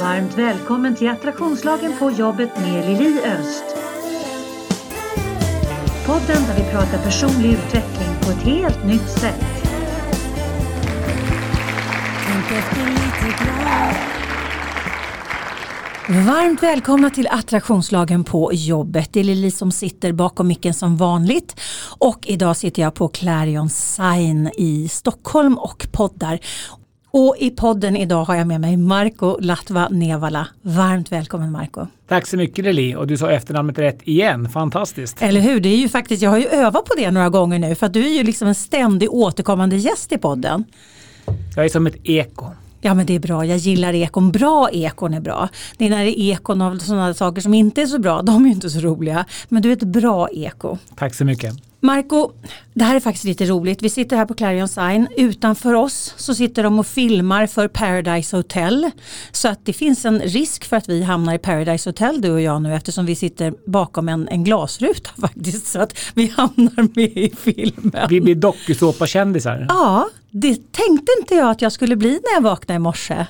Varmt välkommen till Attraktionslagen på jobbet med Lili Öst. Podden där vi pratar personlig utveckling på ett helt nytt sätt. Varmt välkomna till Attraktionslagen på jobbet. Det är Lili som sitter bakom micken som vanligt. Och idag sitter jag på Clarion Sign i Stockholm och poddar. Och i podden idag har jag med mig Marco Latva Nevala. Varmt välkommen Marco. Tack så mycket Lili och du sa efternamnet rätt igen, fantastiskt. Eller hur, det är ju faktiskt, jag har ju övat på det några gånger nu för att du är ju liksom en ständig återkommande gäst i podden. Jag är som ett eko. Ja men det är bra, jag gillar ekon. Bra ekon är bra. Det är när det är ekon av sådana saker som inte är så bra, de är ju inte så roliga. Men du är ett bra eko. Tack så mycket. Marco, det här är faktiskt lite roligt. Vi sitter här på Clarion Sign. Utanför oss så sitter de och filmar för Paradise Hotel. Så att det finns en risk för att vi hamnar i Paradise Hotel du och jag nu eftersom vi sitter bakom en, en glasruta faktiskt. Så att vi hamnar med i filmen. Vi blir dokusåpakändisar. Ja, det tänkte inte jag att jag skulle bli när jag vaknade i morse.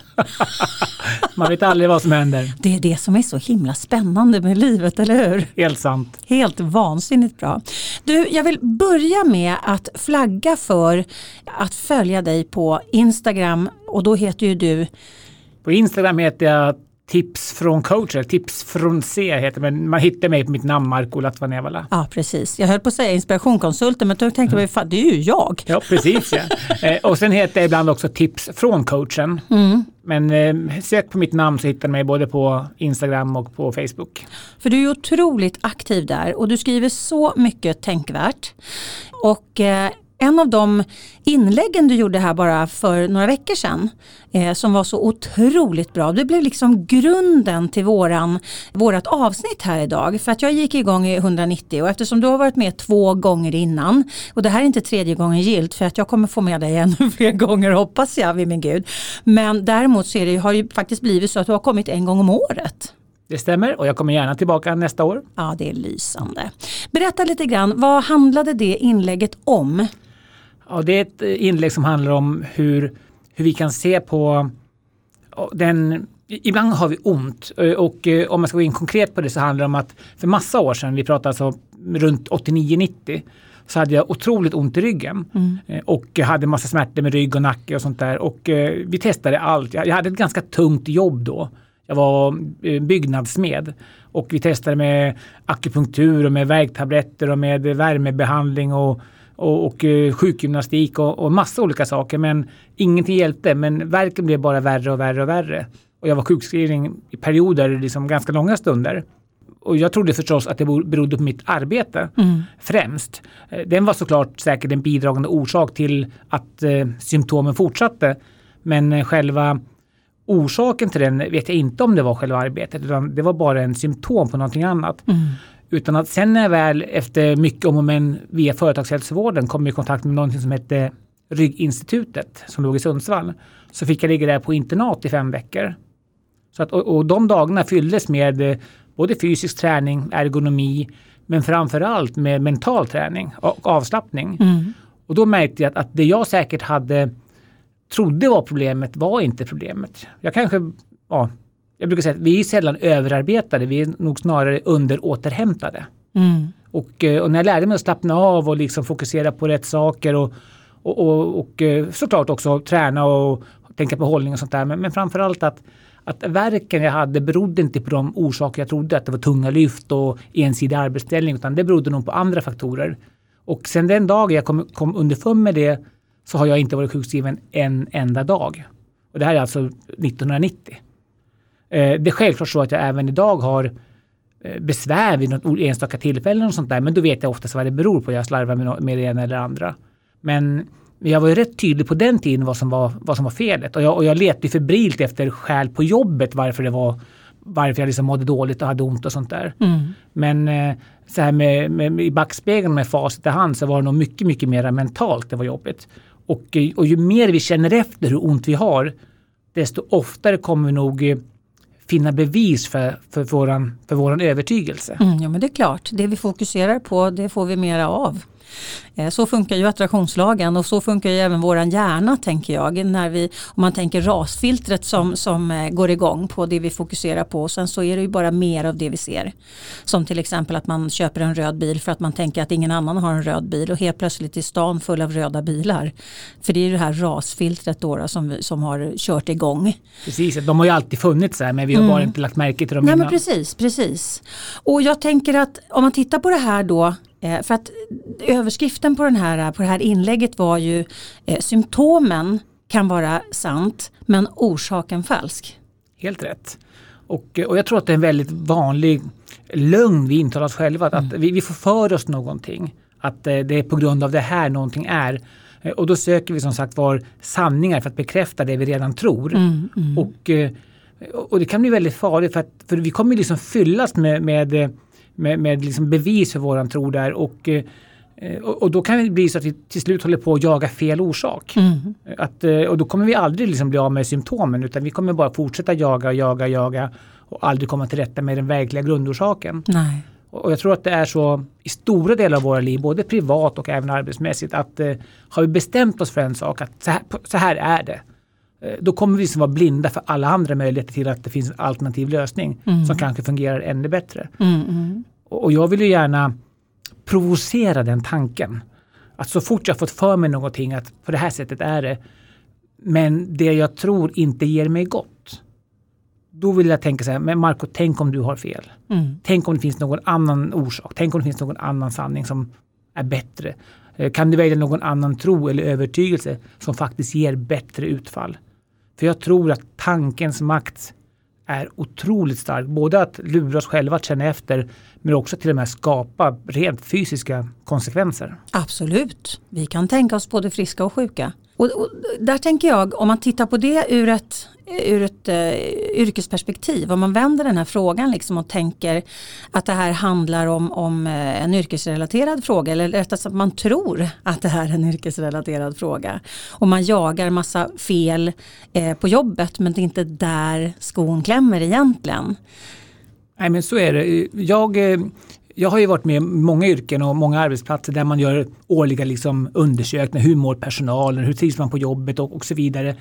Man vet aldrig vad som händer. Det är det som är så himla spännande med livet, eller hur? Helt sant. Helt vansinnigt bra. Du, jag vill börja med att flagga för att följa dig på Instagram och då heter ju du På Instagram heter jag Tips från coacher, Tips från C heter men man hittar mig på mitt namn Marko Latvanevala. Ja precis, jag höll på att säga inspirationkonsulten men då tänkte jag, fan, det är ju jag. Ja precis ja. eh, och sen heter jag ibland också Tips från coachen. Mm. Men eh, sök på mitt namn så hittar du mig både på Instagram och på Facebook. För du är otroligt aktiv där och du skriver så mycket tänkvärt. Och eh, en av de inläggen du gjorde här bara för några veckor sedan eh, som var så otroligt bra. Det blev liksom grunden till våran, vårat avsnitt här idag. För att jag gick igång i 190 och eftersom du har varit med två gånger innan och det här är inte tredje gången gilt för att jag kommer få med dig ännu fler gånger hoppas jag vid min gud. Men däremot så det, har det faktiskt blivit så att du har kommit en gång om året. Det stämmer och jag kommer gärna tillbaka nästa år. Ja, det är lysande. Berätta lite grann, vad handlade det inlägget om? Ja, det är ett inlägg som handlar om hur, hur vi kan se på den Ibland har vi ont och om man ska gå in konkret på det så handlar det om att för massa år sedan, vi pratar alltså runt 89-90, så hade jag otroligt ont i ryggen mm. och hade massa smärtor med rygg och nacke och sånt där och vi testade allt. Jag hade ett ganska tungt jobb då. Jag var byggnadsmed och vi testade med akupunktur och med värktabletter och med värmebehandling och och, och eh, sjukgymnastik och, och massa olika saker. Men ingenting hjälpte. Men verken blev bara värre och värre och värre. Och jag var sjukskriven i perioder, liksom ganska långa stunder. Och jag trodde förstås att det berodde på mitt arbete mm. främst. Eh, den var såklart säkert en bidragande orsak till att eh, symptomen fortsatte. Men eh, själva orsaken till den vet jag inte om det var själva arbetet utan det var bara en symptom på någonting annat. Mm. Utan att sen när jag väl efter mycket om och men via företagshälsovården kom i kontakt med någonting som hette Rygginstitutet som låg i Sundsvall. Så fick jag ligga där på internat i fem veckor. Så att, och, och de dagarna fylldes med eh, både fysisk träning, ergonomi, men framförallt med mental träning och avslappning. Mm. Och då märkte jag att, att det jag säkert hade trodde var problemet var inte problemet. Jag kanske ja, jag brukar säga att vi är sällan överarbetade, vi är nog snarare underåterhämtade. Mm. Och, eh, och, när jag lärde mig att slappna av och liksom fokusera på rätt saker och, och, och, och eh, såklart också träna och tänka på hållning och sånt där. Men, men framförallt att, att verken jag hade berodde inte på de orsaker jag trodde, att det var tunga lyft och ensidig arbetsställning, utan det berodde nog på andra faktorer. Och sen den dagen jag kom, kom underfund med det så har jag inte varit sjukskriven en enda dag. Och det här är alltså 1990. Eh, det är självklart så att jag även idag har eh, besvär vid något enstaka tillfällen och sånt där. Men då vet jag oftast vad det beror på. Jag slarvar med, med det ena eller andra. Men jag var ju rätt tydlig på den tiden vad som var, vad som var felet. Och jag, och jag letade febrilt efter skäl på jobbet varför det var varför jag liksom mådde dåligt och hade ont och sånt där. Mm. Men eh, så här med, med, i backspegeln med facit i hand så var det nog mycket, mycket mer mentalt det var jobbigt. Och, och ju mer vi känner efter hur ont vi har desto oftare kommer vi nog finna bevis för, för, våran, för våran övertygelse. Mm, ja men det är klart, det vi fokuserar på det får vi mera av. Eh, så funkar ju attraktionslagen och så funkar ju även våran hjärna tänker jag. När vi, om man tänker rasfiltret som, som eh, går igång på det vi fokuserar på och sen så är det ju bara mer av det vi ser. Som till exempel att man köper en röd bil för att man tänker att ingen annan har en röd bil och helt plötsligt är stan full av röda bilar. För det är det här rasfiltret då, då som, vi, som har kört igång. Precis, de har ju alltid funnits här men vi har mm. bara inte lagt märke till dem Nej, innan. Men precis, precis. Och jag tänker att om man tittar på det här då eh, för att överskriften på, den här, på det här inlägget var ju eh, symptomen kan vara sant men orsaken falsk. Helt rätt. Och, och jag tror att det är en väldigt vanlig lögn vi intalar oss själva. Att, mm. vi, vi får för oss någonting. Att eh, det är på grund av det här någonting är. Eh, och då söker vi som sagt var sanningar för att bekräfta det vi redan tror. Mm, mm. Och, eh, och det kan bli väldigt farligt för, att, för vi kommer liksom fyllas med, med, med, med liksom bevis för våran tro där. Och, och, och, då kan det bli så att vi till slut håller på att jaga fel orsak. Mm. Att, och då kommer vi aldrig liksom bli av med symptomen utan vi kommer bara fortsätta jaga, jaga, jaga och aldrig komma till rätta med den verkliga grundorsaken. Nej. Och jag tror att det är så i stora delar av våra liv, både privat och även arbetsmässigt, att eh, har vi bestämt oss för en sak, att så här, så här är det. Eh, då kommer vi som vara blinda för alla andra möjligheter till att det finns en alternativ lösning mm. som kanske fungerar ännu bättre. Mm, mm. Och, jag vill ju gärna provocera den tanken. Att så fort jag fått för mig någonting att på det här sättet är det, men det jag tror inte ger mig gott då vill jag tänka så här, men Marco, tänk om du har fel. Mm. Tänk om det finns någon annan orsak. Tänk om det finns någon annan sanning som är bättre. Eh, kan du välja någon annan tro eller övertygelse som faktiskt ger bättre utfall? För jag tror att tankens makt är otroligt stark. Både att lura oss själva att känna efter men också till och med skapa rent fysiska konsekvenser. Absolut. Vi kan tänka oss både friska och sjuka. Och, och, där tänker jag, om man tittar på det ur ett, ur ett uh, yrkesperspektiv, om man vänder den här frågan liksom och tänker att det här handlar om, om uh, en yrkesrelaterad fråga, eller rättare sagt att man tror att det här är en yrkesrelaterad fråga. Och man jagar massa fel uh, på jobbet men det är inte där skon klämmer egentligen. Nej men så är det. Jag jag har ju varit med i många yrken och många arbetsplatser där man gör årliga liksom undersökningar. Hur mår personalen? Hur trivs man på jobbet? Och, och så vidare.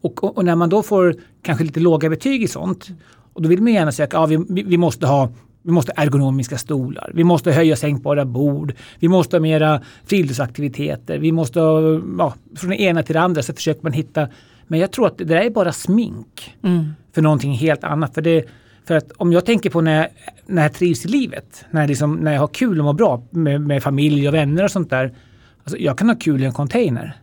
Och, och, och, när man då får kanske lite låga betyg i sånt. Och då vill man gärna att ja, vi, vi måste ha vi måste ha ergonomiska stolar, vi måste höja sänkbara bord, vi måste ha mera friluftsaktiviteter, vi måste ha, ja, från det ena till det andra så försöker man hitta. Men jag tror att det där är bara smink mm. för någonting helt annat. För det, för att om jag tänker på när jag, när jag trivs i livet, när jag, liksom, när jag har kul och mår bra med, med familj och vänner och sånt där. Alltså jag kan ha kul i en container.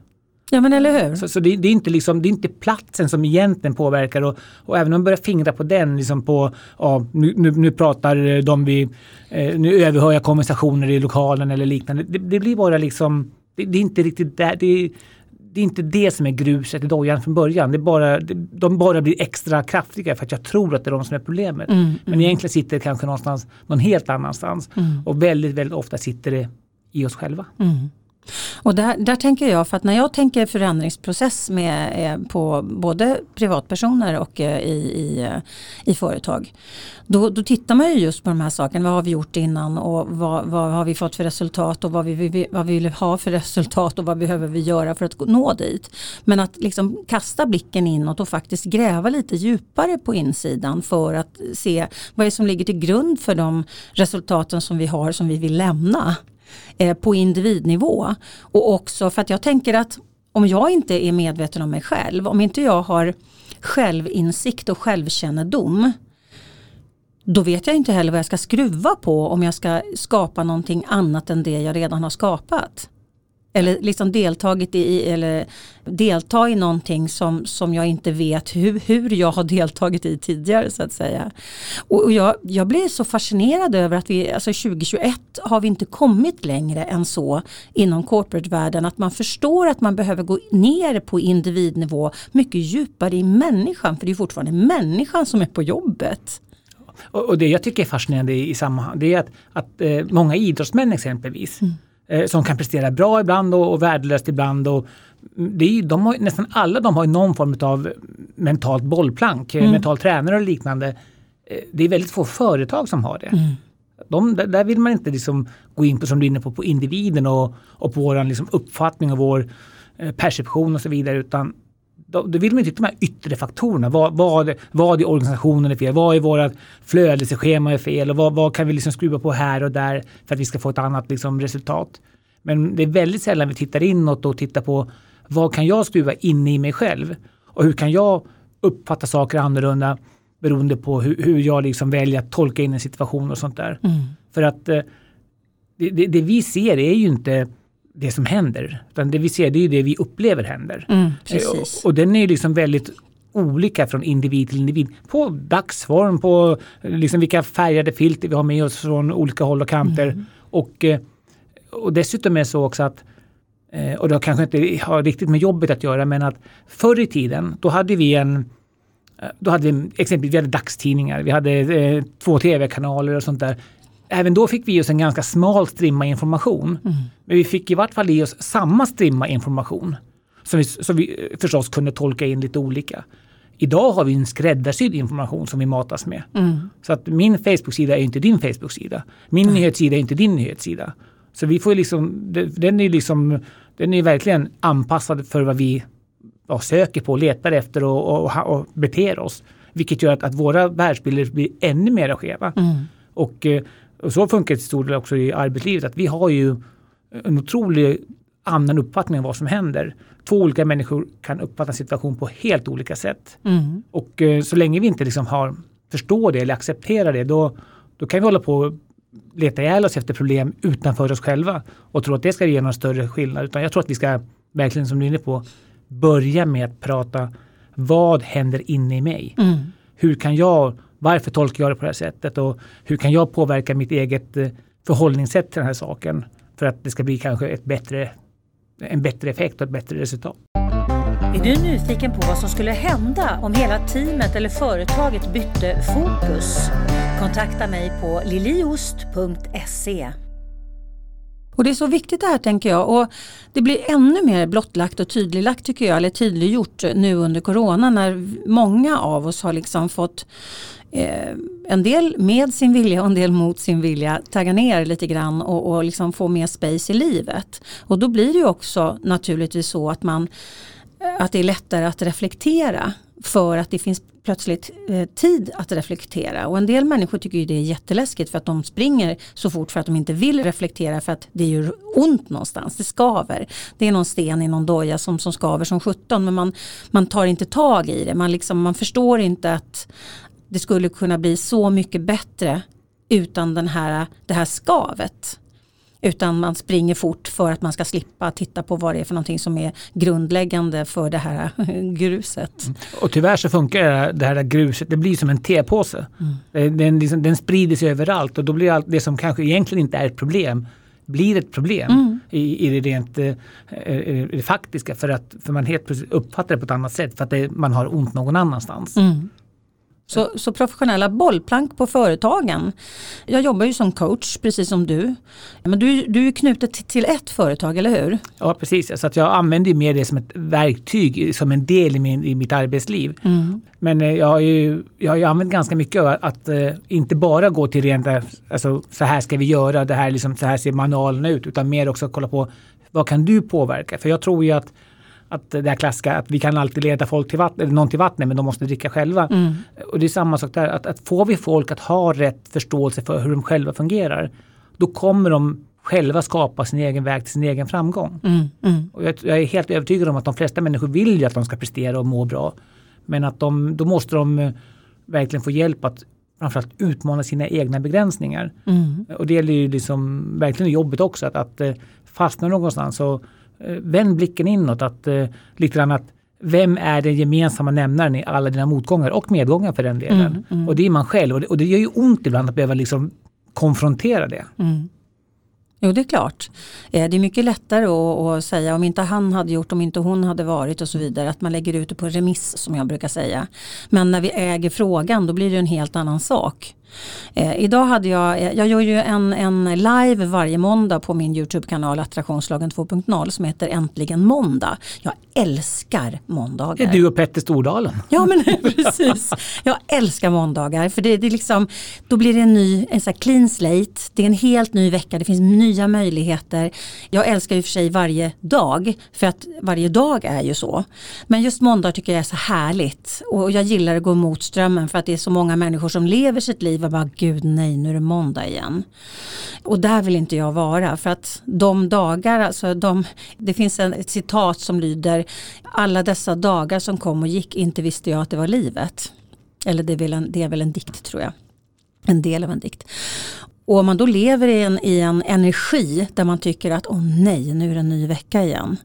Ja men eller hur. Så, så det, det, är inte liksom, det är inte platsen som egentligen påverkar och, och även om man börjar fingra på den, liksom på, ja, nu, nu, nu pratar de vi, eh, nu överhör jag konversationer i lokalen eller liknande. Det, det blir bara liksom, det, det, är inte riktigt där, det, det är inte det som är gruset i dojan från början. Det bara, de bara blir extra kraftiga för att jag tror att det är de som är problemet. Mm, Men mm. egentligen sitter det kanske någonstans någon helt annanstans. Mm. Och väldigt, väldigt ofta sitter det i oss själva. Och där, där tänker jag, för att när jag tänker förändringsprocess med, eh, på både privatpersoner och eh, i, i, eh, i företag. Då, då tittar man ju just på de här sakerna. Vad har vi gjort innan och vad, vad har vi fått för resultat och vad vi, vad vi vill ha för resultat och vad behöver vi göra för att nå dit. Men att liksom kasta blicken inåt och faktiskt gräva lite djupare på insidan för att se vad är som ligger till grund för de resultaten som vi har som vi vill lämna Eh, på individnivå. Och också för att jag tänker att om jag inte är medveten om mig själv, om inte jag har självinsikt och självkännedom då vet jag inte heller vad jag ska skruva på om jag ska skapa någonting annat än det jag redan har skapat. Eller liksom deltagit i, eller delta i någonting som, som jag inte vet hur, hur jag har deltagit i tidigare så att säga. Och, och jag, jag blir så fascinerad över att vi, alltså 2021 har vi inte kommit längre än så inom corporate-världen. Att man förstår att man behöver gå ner på individnivå mycket djupare i människan. För det är fortfarande människan som är på jobbet. Och, det jag tycker är fascinerande i, i sammanhang det är att, att eh, många idrottsmän exempelvis mm eh, som kan prestera bra ibland och, och värdelöst ibland. Och det är, de har, nästan alla de har någon form av mentalt bollplank, mm. mental tränare och liknande. Eh, det är väldigt få företag som har det. Mm. De, där vill man inte liksom gå in på, som du är inne på, på individen och, och på vår liksom uppfattning och vår eh, perception och så vidare. Utan då, då vill man inte titta på de här yttre faktorerna. Vad, vad, vad i organisationen är fel? Vad i våra flödesschema är fel? Och vad, vad kan vi liksom skruva på här och där för att vi ska få ett annat liksom, resultat? Men det är väldigt sällan vi tittar inåt och tittar på vad kan jag skruva inne i mig själv? Och hur kan jag uppfatta saker annorlunda beroende på hur, hur jag liksom väljer att tolka in en situation och sånt där. Mm. För att eh, det, det, det, vi ser är ju inte det som händer. Utan det vi ser det är det vi upplever händer. Mm, och, och, den är liksom väldigt olika från individ till individ. På dagsform, på liksom vilka färgade filter vi har med oss från olika håll och kanter. Mm. Och, eh, och dessutom är det så också att eh, och det kanske inte har riktigt med jobbet att göra men att förr i tiden då hade vi en Eh, då hade vi exempelvis vi hade dagstidningar, vi hade eh, två tv-kanaler och sånt där. Även då fick vi oss en ganska smal strimma information. Mm. Men vi fick i vart fall i oss samma strimma information. Som vi, som vi eh, förstås kunde tolka in lite olika. Idag har vi en skräddarsydd information som vi matas med. Mm. Så att min Facebook-sida är inte din Facebook-sida. Min mm. nyhetssida är inte din nyhetssida. Så vi får liksom, den är liksom, den är verkligen anpassad för vad vi ja, söker på, letar efter och, och, och beter oss. Vilket gör att, att våra världsbilder blir ännu mer skeva. Mm. Och, eh, och så funkar det till stor del också i arbetslivet. Att vi har ju en otrolig annan uppfattning om vad som händer. Två olika människor kan uppfatta en situation på helt olika sätt. Mm. Och eh, så länge vi inte liksom har, förstår det eller accepterar det då, då kan vi hålla på och leta ihjäl oss efter problem utanför oss själva och tro att det ska ge någon större skillnad. Utan jag tror att vi ska, verkligen som du är inne på, börja med att prata vad händer inne i mig? Mm. Hur kan jag, varför tolkar jag det på det här sättet och hur kan jag påverka mitt eget eh, förhållningssätt till den här saken för att det ska bli kanske ett bättre, en bättre effekt och ett bättre resultat. Är du nyfiken på vad som skulle hända om hela teamet eller företaget bytte fokus? Kontakta mig på liliost.se. Och det är så viktigt det här tänker jag och det blir ännu mer blottlagt och tydliglagt tycker jag, eller tydliggjort nu under corona när många av oss har liksom fått eh, en del med sin vilja och en del mot sin vilja tagga ner lite grann och, och liksom få mer space i livet. Och då blir det ju också naturligtvis så att man eh, att det är lättare att reflektera för att det finns plötsligt eh, tid att reflektera. Och en del människor tycker ju det är jätteläskigt för att de springer så fort för att de inte vill reflektera för att det gör ont någonstans, det skaver. Det är någon sten i någon doja som, som skaver som 17 men man, man tar inte tag i det. Man, liksom, man förstår inte att det skulle kunna bli så mycket bättre utan den här, det här skavet. Utan man springer fort för att man ska slippa titta på vad det är för någonting som är grundläggande för det här gruset. Mm. Och tyvärr så funkar det här gruset, det blir som en tepåse. Mm. Den, liksom, den sprider sig överallt och då blir allt det som kanske egentligen inte är ett problem blir ett problem mm. i, i det rent eh, eh det faktiska för att för man helt plötsligt uppfattar det på ett annat sätt för att det, man har ont någon annanstans. Mm. Så, så, professionella bollplank på företagen. Jag jobbar ju som coach precis som du. Men du, du är knutet till ett företag, eller hur? Ja precis, så att jag använder mer det som ett verktyg, som en del i, min, i mitt arbetsliv. Mm. Men eh, jag har, ju, jag har ju använt ganska mycket att, att uh, inte bara gå till rent, alltså så här ska vi göra, det här liksom, så här ser manualen ut, utan mer också kolla på vad kan du påverka? För jag tror ju att att det här klassiska att vi kan alltid leda folk till vatten, eller någon till vattnet men de måste dricka själva. Mm. Och det är samma sak där, att, att får vi folk att ha rätt förståelse för hur de själva fungerar, då kommer de själva skapa sin egen väg till sin egen framgång. Mm. Mm. Och jag, jag, är helt övertygad om att de flesta människor vill ju att de ska prestera och må bra. Men att de, då måste de eh, verkligen få hjälp att framförallt utmana sina egna begränsningar. Mm. Och det gäller ju liksom verkligen jobbet också, att, att eh, fastna någonstans Eh, vänd blicken inåt. Att, eh, lite grann att vem är den gemensamma nämnaren i alla dina motgångar och medgångar för den delen. Mm, mm. Och det är man själv och det, och det gör ju ont ibland att behöva liksom konfrontera det. Mm. Jo det är klart. Eh, det är mycket lättare att, att, säga om inte han hade gjort, om inte hon hade varit och så vidare. Att man lägger ut det på remiss som jag brukar säga. Men när vi äger frågan då blir det en helt annan sak. Eh, idag hade jag, eh, jag gör ju en, en live varje måndag på min Youtube-kanal Attraktionslagen 2.0 som heter Äntligen måndag. Jag älskar måndagar. Det är du och Petter Stordalen. Ja men precis. Jag älskar måndagar för det, det är liksom, då blir det en ny, en sån clean slate. Det är en helt ny vecka, det finns nya möjligheter. Jag älskar ju för sig varje dag för att varje dag är ju så. Men just måndag tycker jag är så härligt och jag gillar att gå mot strömmen för att det är så många människor som lever sitt liv och bara gud nej nu är det måndag igen. Och där vill inte jag vara för att de dagar, alltså de, det finns en, ett citat som lyder alla dessa dagar som kom och gick inte visste jag att det var livet. Eller det är väl en, det är väl en dikt tror jag. En del av en dikt. Och om man då lever i en, i en energi där man tycker att åh nej, nu är det en ny vecka igen.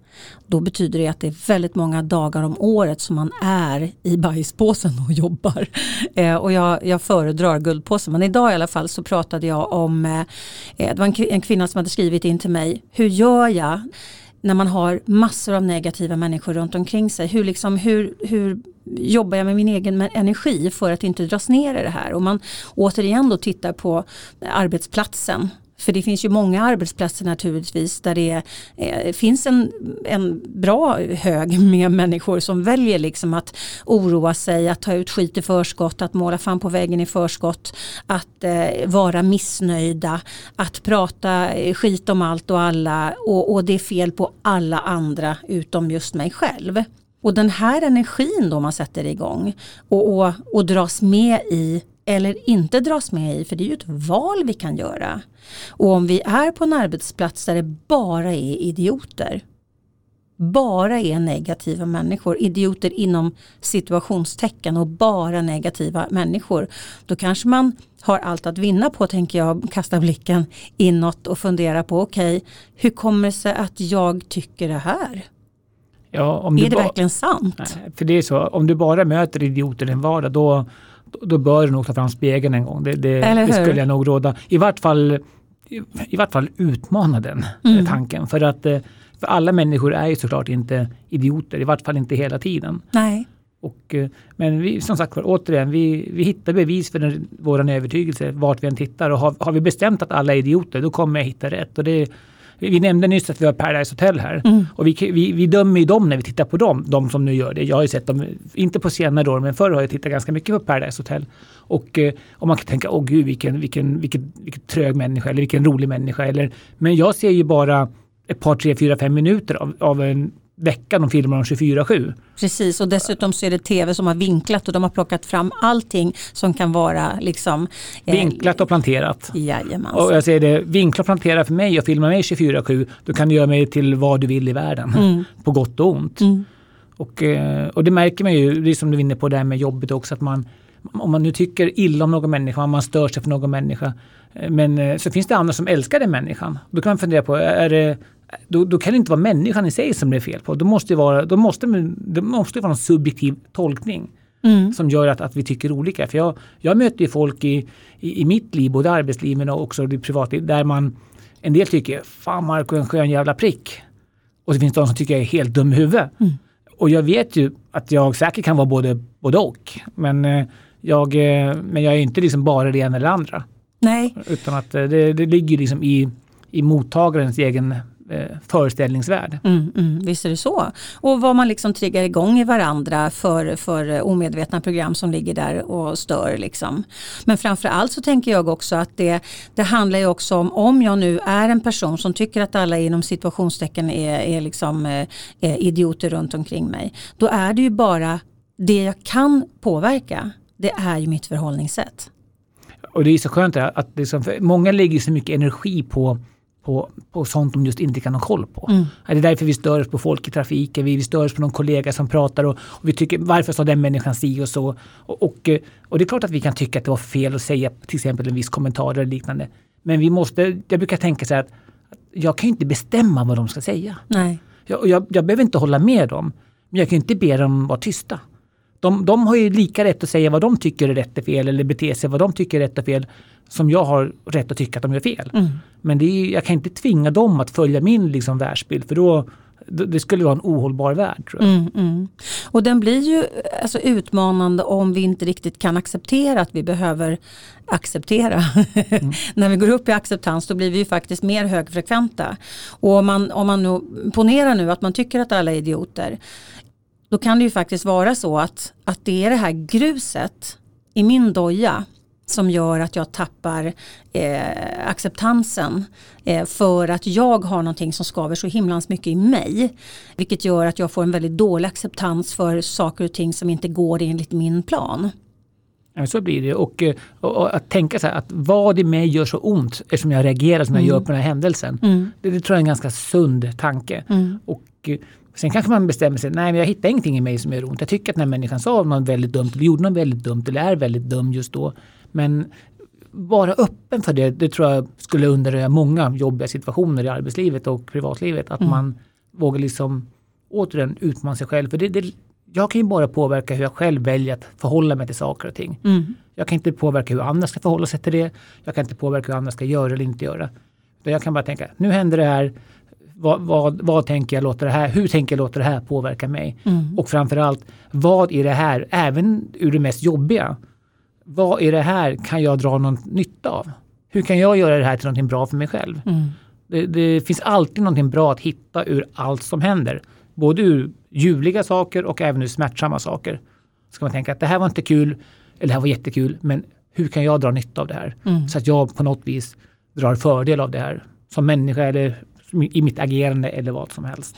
Då betyder det att det är väldigt många dagar om året som man är i bajspåsen och jobbar. Eh, och jag, jag föredrar guldpåsen. Men idag i alla fall så pratade jag om, eh, eh det var en, en kvinna som hade skrivit in till mig, hur gör jag när man har massor av negativa människor runt omkring sig. Hur, liksom, hur, hur jobbar jag med min egen energi för att inte dras ner i det här? Och man återigen då tittar på arbetsplatsen för det finns ju många arbetsplatser naturligtvis där det är, finns en, en bra hög med människor som väljer liksom att oroa sig, att ta ut skit i förskott, att måla fan på väggen i förskott, att eh, vara missnöjda, att prata eh, skit om allt och alla och, och det är fel på alla andra utom just mig själv. Och den här energin då man sätter igång och, och, och dras med i eller inte dras med i, för det är ju ett val vi kan göra. Och om vi är på en arbetsplats där det bara är idioter, bara är negativa människor, idioter inom situationstecken och bara negativa människor, då kanske man har allt att vinna på, tänker jag, kasta blicken inåt och fundera på, okej, okay, hur kommer det sig att jag tycker det här? Ja, är det verkligen sant? Nej, för det är så, om du bara möter idioter i din vardag, då, då bör du nog ta fram spegeln en gång. Det, det, det skulle jag nog råda. I vart fall, i, i vart fall utmana den mm. tanken. För att eh, för alla människor är ju såklart inte idioter, i vart fall inte hela tiden. Nej. Och, eh, men vi, som sagt återigen, vi, vi hittar bevis för vår övertygelse vart vi än tittar. Och har, har, vi bestämt att alla är idioter, då kommer jag hitta rätt. Och det, vi nämnde nyss att vi har Paradise Hotel här. Mm. Och vi, vi, vi dömer ju dem när vi tittar på dem, de som nu gör det. Jag har ju sett dem, inte på senare år, men förr har jag tittat ganska mycket på Paradise Hotel. Och eh, om man kan tänka, åh gud vilken, vilken, vilken, vilken trög människa eller vilken rolig människa. Eller, men jag ser ju bara ett par, tre, fyra, fem minuter av, av en vecka de filmar om 24-7. Precis och dessutom så är det tv som har vinklat och de har plockat fram allting som kan vara liksom eh, Vinklat och planterat. Jajamensan. Och jag säger det, vinkla och plantera för mig och filma mig 24-7 då kan du göra mig till vad du vill i världen. Mm. På gott och ont. Mm. Och, eh, och det märker man ju, det är som du är inne på det här med jobbet också, att man om man nu tycker illa om någon människa, om man stör sig för någon människa. Eh, men så finns det andra som älskar den människan. Då kan man fundera på, är det, då, då, kan det inte vara människan i sig som det är fel på. Då måste det vara, då måste, det måste vara en subjektiv tolkning mm. som gör att, att vi tycker olika. För jag, jag möter ju folk i, i, i mitt liv, både arbetsliv men också i privatliv, där man en del tycker Fan Marco en skön jävla prick. Och så finns det de som tycker jag är helt dum i huvudet. Mm. Och jag vet ju att jag säkert kan vara både, både och. Men, eh, jag, eh, men jag är inte liksom bara det ena eller andra. Nej. Utan att eh, det, det ligger liksom i, i mottagarens egen eh, föreställningsvärld. Mm, mm, visst är det så. Och vad man liksom triggar igång i varandra för, för omedvetna program som ligger där och stör. Liksom. Men framför allt så tänker jag också att det, det handlar ju också om om jag nu är en person som tycker att alla inom situationstecken är, är liksom, eh, idioter runt omkring mig. Då är det ju bara det jag kan påverka. Det är ju mitt förhållningssätt. Och det är så skönt att liksom, många lägger så mycket energi på på, på sånt de just inte kan ha koll på. Mm. Det är därför vi stör oss på folk i trafiken, vi, vi stör oss på någon kollega som pratar och, och vi tycker varför sa den människan si och så. Och, och, och, det är klart att vi kan tycka att det var fel att säga till exempel en viss kommentar eller liknande. Men vi måste, jag brukar tänka så här att jag kan ju inte bestämma vad de ska säga. Nej. Jag, jag, jag behöver inte hålla med dem, men jag kan inte be dem vara tysta. De, de har ju lika rätt att säga vad de tycker är rätt och fel eller bete sig vad de tycker är rätt och fel som jag har rätt att tycka att de gör fel. Mm. Men det är, jag kan inte tvinga dem att följa min liksom, världsbild för då, Det skulle vara en ohållbar värld. Tror jag. Mm, mm. Och den blir ju alltså, utmanande om vi inte riktigt kan acceptera att vi behöver acceptera. Mm. När vi går upp i acceptans då blir vi ju faktiskt mer högfrekventa. Och om man, om man nu ponerar nu att man tycker att alla är idioter. Då kan det ju faktiskt vara så att, att det är det här gruset i min doja som gör att jag tappar eh, acceptansen eh, för att jag har någonting som skaver så himlans mycket i mig. Vilket gör att jag får en väldigt dålig acceptans för saker och ting som inte går enligt min plan. Ja, så blir det. Och, eh, och, och, att tänka så här att vad i mig gör så ont eftersom jag reagerar som jag mm. gör på den här händelsen. Mm. Det, det, tror jag är en ganska sund tanke. Mm. Och, eh, Sen kanske man bestämmer sig, nej men jag hittar ingenting i mig som gör ont. Jag tycker att den här människan sa något väldigt dumt, eller gjorde något väldigt dumt, eller är väldigt dum just då. Men vara öppen för det, det tror jag skulle underröja många jobbiga situationer i arbetslivet och privatlivet. Att mm. man vågar liksom återigen utmana sig själv. För det, det, jag kan ju bara påverka hur jag själv väljer att förhålla mig till saker och ting. Mm. Jag kan inte påverka hur andra ska förhålla sig till det. Jag kan inte påverka hur andra ska göra eller inte göra. Jag kan bara tänka, nu händer det här. Vad, vad, vad, tänker jag låta det här, hur tänker jag låta det här påverka mig? Mm. Och framförallt, vad är det här, även ur det mest jobbiga, vad i det här kan jag dra någon nytta av? Hur kan jag göra det här till någonting bra för mig själv? Mm. Det, det, finns alltid någonting bra att hitta ur allt som händer. Både ur ljuvliga saker och även ur smärtsamma saker. Ska man tänka att det här var inte kul, eller det här var jättekul, men hur kan jag dra nytta av det här? Mm. Så att jag på något vis drar fördel av det här. Som människa eller i mitt agerande eller vad som helst.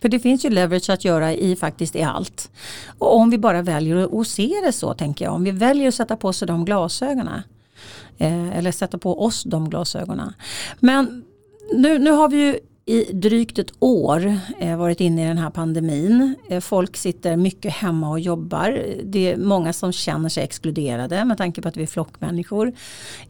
För det finns ju leverage att göra i faktiskt i allt. Och om vi bara väljer att se det så tänker jag. Om vi väljer att sätta på sig de glasögonen. Eh, eller sätta på oss de glasögonen. Men nu, nu har vi ju i drygt ett år eh, varit inne i den här pandemin. Eh, folk sitter mycket hemma och jobbar. Det är många som känner sig exkluderade med tanke på att vi är flockmänniskor.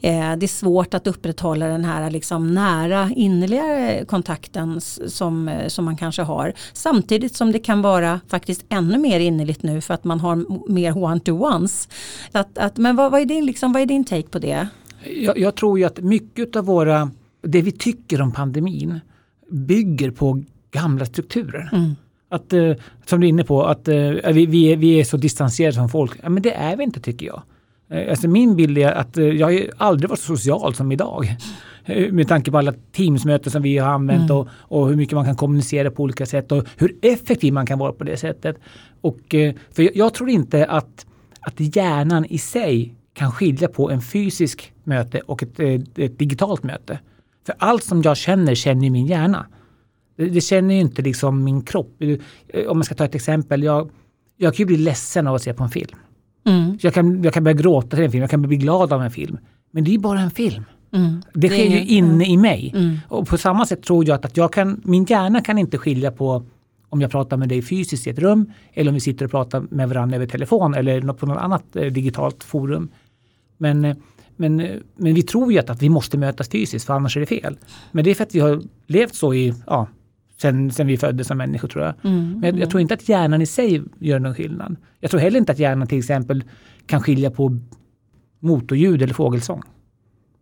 Eh, det är svårt att upprätthålla den här liksom nära innerliga kontakten som, som man kanske har. Samtidigt som det kan vara faktiskt ännu mer innerligt nu för att man har mer one-to-ones. Att, att, men vad, vad, är din, liksom, vad är din take på det? Jag, jag tror ju att mycket av våra, det vi tycker om pandemin bygger på gamla strukturer. Mm. Att, eh, som du är inne på, att eh, vi, vi, är, vi är så distanserade som folk. Ja, men det är vi inte tycker jag. Eh, alltså min bild är att jag har aldrig varit så social som idag. Med tanke på alla Teamsmöten som vi har använt mm. och, och, hur mycket man kan kommunicera på olika sätt och hur effektiv man kan vara på det sättet. Och, för jag, jag tror inte att, att hjärnan i sig kan skilja på en fysisk möte och ett, ett digitalt möte. För allt som jag känner känner min hjärna. Det, det känner ju inte liksom min kropp. Om man ska ta ett exempel. Jag, jag kan ju bli ledsen av att se på en film. Mm. Jag, kan, jag kan börja gråta till en film, jag kan bli glad av en film. Men det är bara en film. Mm. Det, det sker ju inne i mig. Mm. Och på samma sätt tror jag att, jag kan, min hjärna kan inte skilja på om jag pratar med dig fysiskt i ett rum eller om vi sitter och pratar med varandra över telefon eller på något annat eh, digitalt forum. Men eh, men, men vi tror ju att, att vi måste mötas fysiskt för annars är det fel. Men det är för att vi har levt så i, ja, sen, sen vi föddes som människor tror jag. Mm, men jag, jag, tror inte att hjärnan i sig gör någon skillnad. Jag tror heller inte att hjärnan till exempel kan skilja på motorljud eller fågelsång.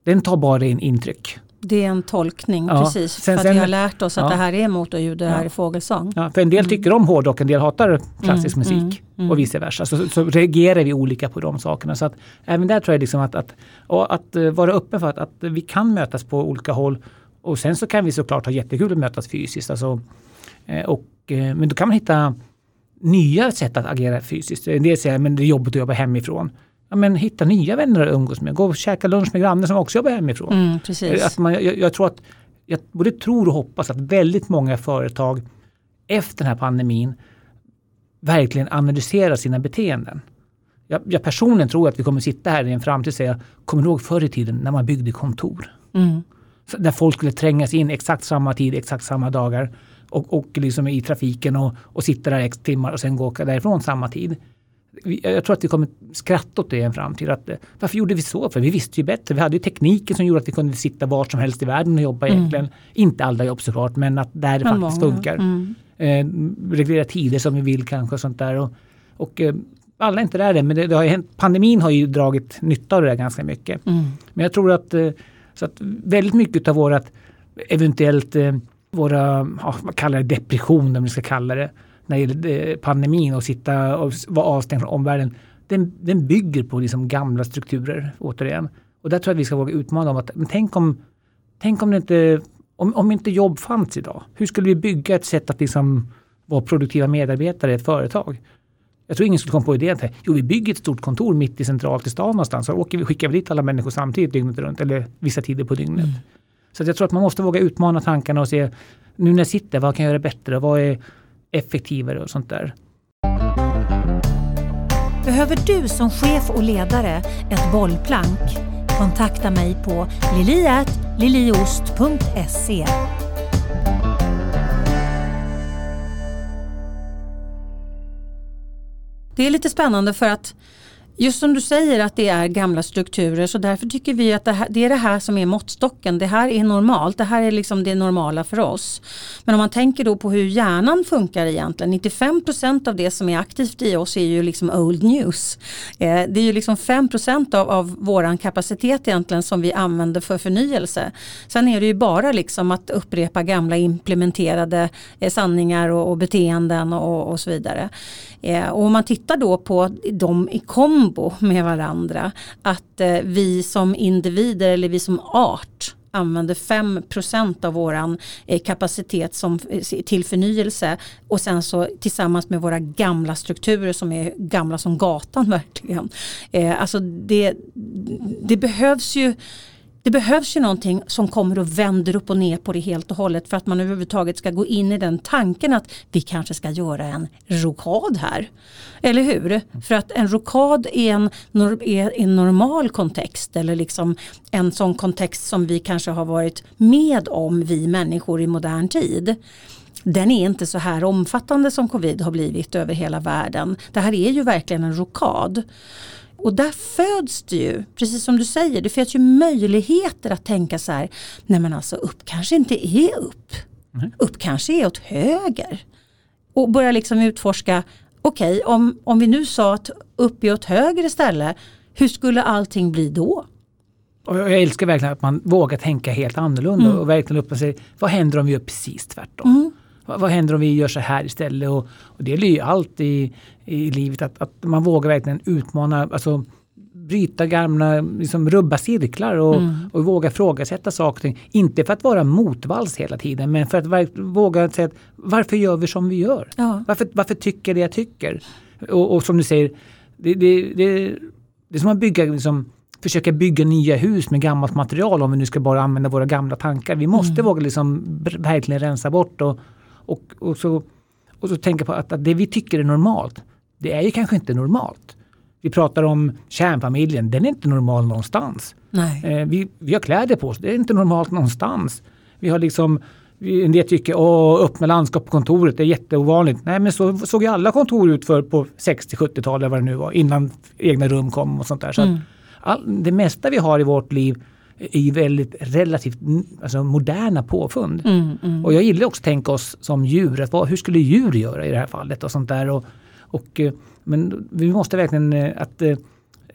Den tar bara in intryck. Det är en tolkning ja. precis. Sen, för att sen, vi har lärt oss att ja. det här är motorljud, det här ja. är fågelsång. Ja, för en del mm. tycker om hårdrock, en del hatar klassisk mm, musik mm, och vice versa. Så, så, reagerar vi olika på de sakerna. Så att även där tror jag liksom att, att, att eh, vara öppen för att, att vi kan mötas på olika håll. Och sen så kan vi såklart ha jättekul att mötas fysiskt. Alltså, eh, och, eh, men då kan man hitta nya sätt att agera fysiskt. En del säger att det är jobbigt att jobba hemifrån ja, men hitta nya vänner att umgås med. Gå och käka lunch med grannar som också jobbar hemifrån. Mm, precis. Att man, jag, jag, tror att, jag både tror och hoppas att väldigt många företag efter den här pandemin verkligen analyserar sina beteenden. Jag, jag personligen tror att vi kommer sitta här i en framtid och säga, kommer du ihåg förr i tiden när man byggde kontor? Mm. Där folk skulle trängas in exakt samma tid, exakt samma dagar och, och liksom i trafiken och, och sitta där x timmar och sen gå därifrån samma tid jag tror att vi kommer skratta åt det i en framtid. Att, eh, varför gjorde vi så? För vi visste ju bättre. Vi hade ju tekniken som gjorde att vi kunde sitta var som helst i världen och jobba mm. egentligen. Inte alla jobb såklart, men att där det men faktiskt många. funkar. Mm. Eh, reglera tider som vi vill kanske och sånt där. Och, och eh, alla är inte där än, men det, det har hänt, pandemin har ju dragit nytta av det där ganska mycket. Mm. Men jag tror att, eh, så att väldigt mycket av vårt eventuellt eh, våra, ja, vad kallar det, depression om vi ska kalla det, när det gäller pandemin och sitta och vara avstängd från omvärlden. Den, den bygger på liksom gamla strukturer återigen. Och där tror jag att vi ska våga utmana dem. Att, men tänk om, tänk om det inte, om, om inte jobb fanns idag. Hur skulle vi bygga ett sätt att liksom vara produktiva medarbetare i ett företag? Jag tror ingen skulle komma på idén att jo, vi bygger ett stort kontor mitt i centralt i stan någonstans. Så åker vi, skickar vi dit alla människor samtidigt dygnet runt eller vissa tider på dygnet. Mm. Så jag tror att man måste våga utmana tankarna och se nu när jag sitter, vad kan jag göra bättre? Vad är effektivare och sånt där. Behöver du som chef och ledare ett bollplank? Kontakta mig på liliat.liliost.se Det är lite spännande för att Just som du säger att det är gamla strukturer så därför tycker vi att det, här, det, är det här som är måttstocken. Det här är normalt, det här är liksom det normala för oss. Men om man tänker då på hur hjärnan funkar egentligen. 95% av det som är aktivt i oss är ju liksom old news. Eh, det är ju liksom 5 av, av våran kapacitet egentligen som vi använder för förnyelse. Sen är det ju bara liksom att upprepa gamla implementerade eh, sanningar och, och beteenden och, och så vidare. Eh, och om man tittar då på de i kombo med varandra, att eh, vi som individer eller vi som art använder 5% av våran eh, kapacitet som, eh, till förnyelse och sen så tillsammans med våra gamla strukturer som är gamla som gatan verkligen. Eh, alltså det, det behövs ju det behövs ju någonting som kommer och vänder upp och ner på det helt och hållet för att man överhuvudtaget ska gå in i den tanken att vi kanske ska göra en rokad här. Eller hur? För att en rokad är en, är en normal kontext eller liksom en sån kontext som vi kanske har varit med om vi människor i modern tid den är inte så här omfattande som covid har blivit över hela världen. Det här är ju verkligen en rokad. Och där föds det ju, precis som du säger, det föds ju möjligheter att tänka så här, nej men alltså upp kanske inte är upp. Mm. Upp kanske är åt höger. Och börja liksom utforska, okej okay, om, om vi nu sa att upp är åt höger istället, hur skulle allting bli då? Och jag älskar verkligen att man vågar tänka helt annorlunda mm. och verkligen och säga, vad händer om vi gör precis tvärtom? Mm. Vad, vad, händer om vi gör så här istället? Och, och det är ju allt i, i livet att, att man vågar verkligen utmana, alltså bryta gamla, liksom rubba cirklar och, mm. och våga ifrågasätta saker. Inte för att vara motvalls hela tiden men för att våga säga att varför gör vi som vi gör? Ja. Varför, varför tycker det jag tycker? Och, och som du säger, det, det, det, det är som att bygga, liksom, försöka bygga nya hus med gammalt material om vi nu ska bara använda våra gamla tankar. Vi måste mm. våga liksom verkligen rensa bort och, och, och, så, och så tänka på att, att det vi tycker är normalt, det är ju kanske inte normalt. Vi pratar om kärnfamiljen, den är inte normal någonstans. Eh, vi, vi har kläder på oss, det är inte normalt någonstans. Vi har liksom en del tycker att öppna landskap på kontoret det är jätteovanligt. Nej men så såg ju alla kontor ut för på 60-70-talet vad det nu var innan egna rum kom och sånt där. Så mm. all, det mesta vi har i vårt liv är ju väldigt relativt alltså, moderna påfund. Mm, mm. Och jag gillar också att tänka oss som djur. Att, vad, hur skulle djur göra i det här fallet och sånt där. Och, och, eh, men vi måste verkligen eh, att, eh,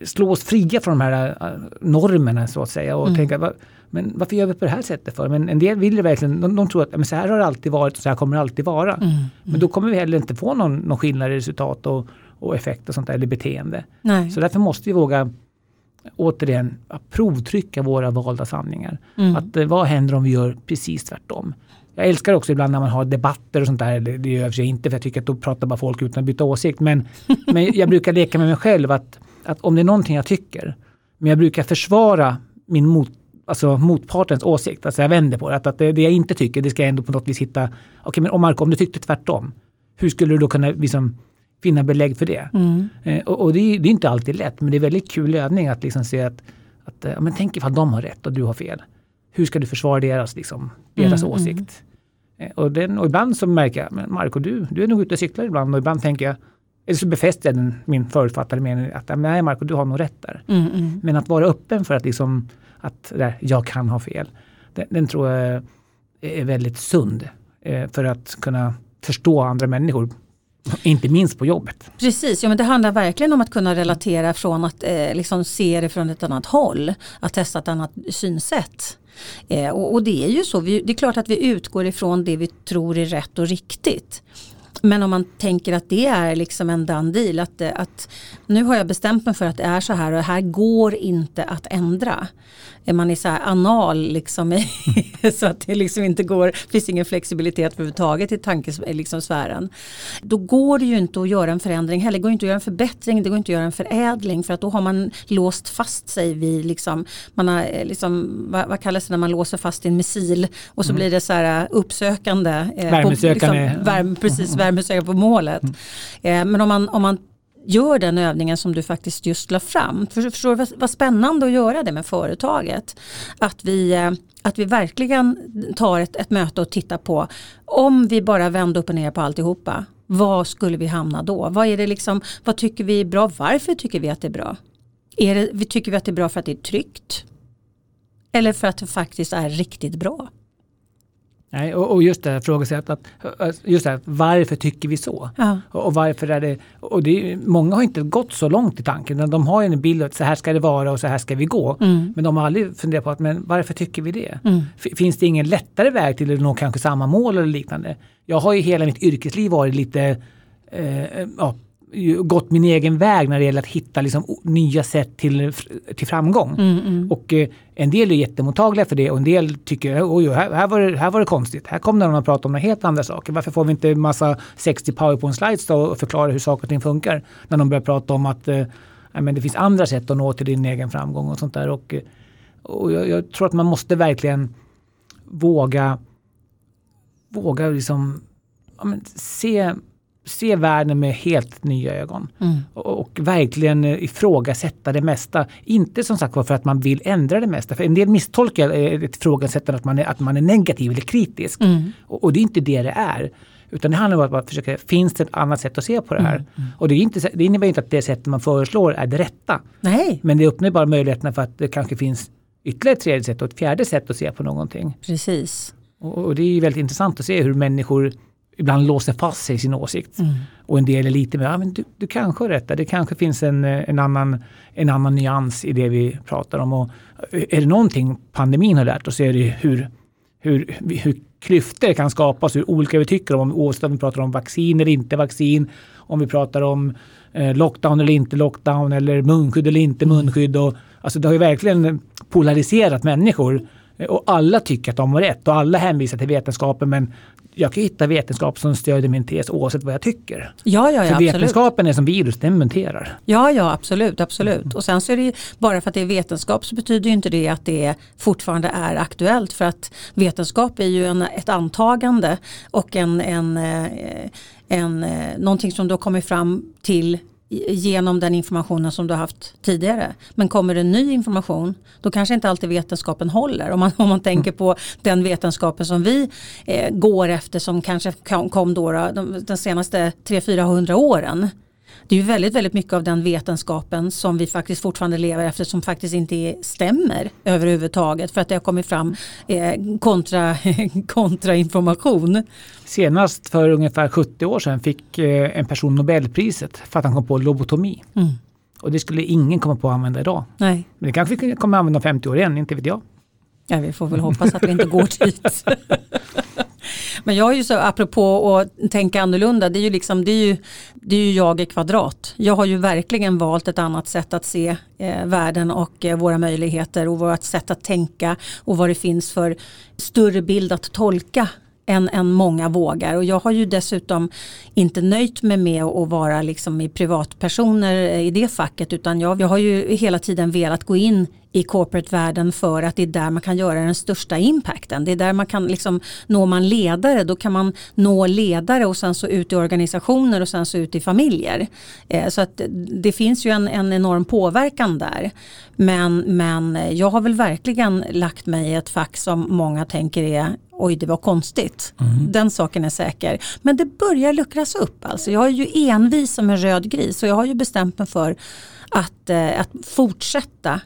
slå oss fria från de här normerna så att säga. Och mm. tänka, men varför gör vi på det här sättet för? Men en del vill verkligen, de, de tror att men så här har det alltid varit och så här kommer det alltid vara. Mm, mm. Men då kommer vi heller inte få någon, någon skillnad i resultat och, och effekt och sånt där, eller beteende. Nej. Så därför måste vi våga återigen provtrycka våra valda sanningar. Mm. Att, vad händer om vi gör precis tvärtom? Jag älskar också ibland när man har debatter och sånt där. Det gör jag inte för jag tycker att då pratar bara folk utan att byta åsikt. Men, men jag brukar leka med mig själv att, att om det är någonting jag tycker, men jag brukar försvara min mot, alltså motpartens åsikt. Alltså jag vänder på det. Att, att det, det jag inte tycker, det ska jag ändå på något vis hitta. Okej, okay, men om Marco, om du tyckte tvärtom. Hur skulle du då kunna liksom, finna belägg för det. Mm. Eh, och, och det, är, det, är, inte alltid lätt men det är väldigt kul övning att liksom se att, att eh, men tänk ifall de har rätt och du har fel. Hur ska du försvara deras, liksom, deras mm, åsikt? Mm. Och, den, och ibland så märker jag, men Marco du, du är nog ute och cyklar ibland och ibland tänker jag eller så befäster jag den, min förutfattade mening att nej Marco du har nog rätt där. Mm, mm. Men att vara öppen för att, liksom, att där, jag kan ha fel. Den, den tror jag är väldigt sund eh, för att kunna förstå andra människor inte minst på jobbet. Precis, ja, men det handlar verkligen om att kunna relatera från att eh, liksom se det från ett annat håll. Att testa ett annat synsätt. Eh, och, och, det är ju så, vi, det är klart att vi utgår ifrån det vi tror är rätt och riktigt. Men om man tänker att det är liksom en done deal, att, eh, att nu har jag bestämt mig för att det är så här och det här går inte att ändra man är så här anal liksom så att det liksom inte går, finns ingen flexibilitet överhuvudtaget i tankesfären. Liksom Då går det ju inte att göra en förändring heller, det går inte att göra en förbättring, det går inte att göra en förädling för att då har man låst fast sig vid, liksom, man har, eh, liksom, vad, vad kallas det när man låser fast i en missil och så mm. blir det så här eh, uppsökande. Eh, värmesökande. Liksom, värme, precis, värmesökande på målet. Mm. Eh, men om man, om man gör den övningen som du faktiskt just la fram. För, förstår du vad, spännande att göra det med företaget. Att vi, eh, att vi verkligen tar ett, ett möte och tittar på om vi bara vänder upp och ner på alltihopa. Var skulle vi hamna då? Vad, är det liksom, vad tycker vi är bra? Varför tycker vi att det är bra? Är det, tycker vi att det är bra för att det är tryggt? Eller för att det faktiskt är riktigt bra? Nej, och, och just det här frågesättet, just det här, varför tycker vi så? Ja. Och, och, varför är det, och det många har inte gått så långt i tanken, de har en bild att så här ska det vara och så här ska vi gå. Mm. Men de har aldrig funderat på att, men varför tycker vi det? Mm. Finns det ingen lättare väg till att nå kanske samma mål eller liknande? Jag har ju hela mitt yrkesliv varit lite eh, ja, gått min egen väg när det gäller att hitta liksom nya sätt till, till framgång. Mm, mm. Och eh, en del är jättemottagliga för det och en del tycker oj, här, här, var det, här var det konstigt. Här kom någon och pratade om helt andra saker. Varför får vi inte massa 60 powerpoint slides då och förklara hur saker och ting funkar? När de börjar prata om att eh, men det finns andra sätt att nå till din egen framgång och sånt där. Och, och jag, jag tror att man måste verkligen våga våga liksom ja, men, se se världen med helt nya ögon. Mm. Och, och, verkligen eh, ifrågasätta det mesta. Inte som sagt för att man vill ändra det mesta. För en del misstolkar ett ifrågasättande att man är, att man är negativ eller kritisk. Mm. Och, och, det är inte det det är. Utan det handlar om att försöka, finns det ett annat sätt att se på det här? Mm. mm. Och det, är inte, det innebär inte att det sättet man föreslår är det rätta. Nej. Men det öppnar bara möjligheterna för att det kanske finns ytterligare ett tredje sätt och ett fjärde sätt att se på någonting. Precis. Och, och det är väldigt intressant att se hur människor ibland låser fast sig i sin åsikt. Mm. Och en del är lite mer, ja, men du, du kanske har rätt där. Det kanske finns en, en, annan, en annan nyans i det vi pratar om. Och är det någonting pandemin har lärt oss så är det hur, hur, hur klyftor kan skapas, hur olika vi tycker om, oavsett om vi pratar om vaccin eller inte vaccin, om vi pratar om eh, lockdown eller inte lockdown eller munskydd eller inte munskydd. Och, alltså det har ju verkligen polariserat människor och alla tycker att de har rätt och alla hänvisar till vetenskapen men jag kan hitta vetenskap som stöder min tes oavsett vad jag tycker. Ja, ja, ja, För vetenskapen är som virus, den muterar. Ja, ja absolut, absolut. Och sen så är det ju, bara för att det är vetenskap så betyder ju inte det att det fortfarande är aktuellt. För att vetenskap är ju en, ett antagande och en, en, en, eh, en, eh, någonting som har kommit fram till genom den informationen som du har haft tidigare. Men kommer det ny information då kanske inte alltid vetenskapen håller. Om man, om man tänker på den vetenskapen som vi eh, går efter som kanske kom, kom då, då de, de senaste 300-400 åren det är ju väldigt, väldigt mycket av den vetenskapen som vi faktiskt fortfarande lever efter som faktiskt inte stämmer överhuvudtaget för att det har kommit fram eh, kontra, kontra information. Senast för ungefär 70 år sedan fick eh, en person Nobelpriset för att han kom på lobotomi. Mm. Och det skulle ingen komma på att använda idag. Nej. Men det kanske vi kommer använda om 50 år igen, inte vet jag. Ja, vi får väl hoppas att vi inte går dit. Men jag är ju så, apropå att tänka annorlunda, det är ju, liksom, det är ju, det är ju jag i kvadrat. Jag har ju verkligen valt ett annat sätt att se eh, världen och eh, våra möjligheter och vårt sätt att tänka och vad det finns för större bild att tolka än, än många vågar. Och jag har ju dessutom inte nöjt mig med att vara liksom i privatpersoner eh, i det facket utan jag, jag har ju hela tiden velat gå in i corporate-världen för att det är där man kan göra den största impacten. Det är där man kan liksom, når man ledare då kan man nå ledare och sen så ut i organisationer och sen så ut i familjer. Eh, så att det finns ju en, en enorm påverkan där. Men, men jag har väl verkligen lagt mig i ett fack som många tänker är oj det var konstigt. Mm. Den saken är säker. Men det börjar luckras upp. Alltså. Jag är ju envis som en röd gris och jag har ju bestämt mig för att, eh, att fortsätta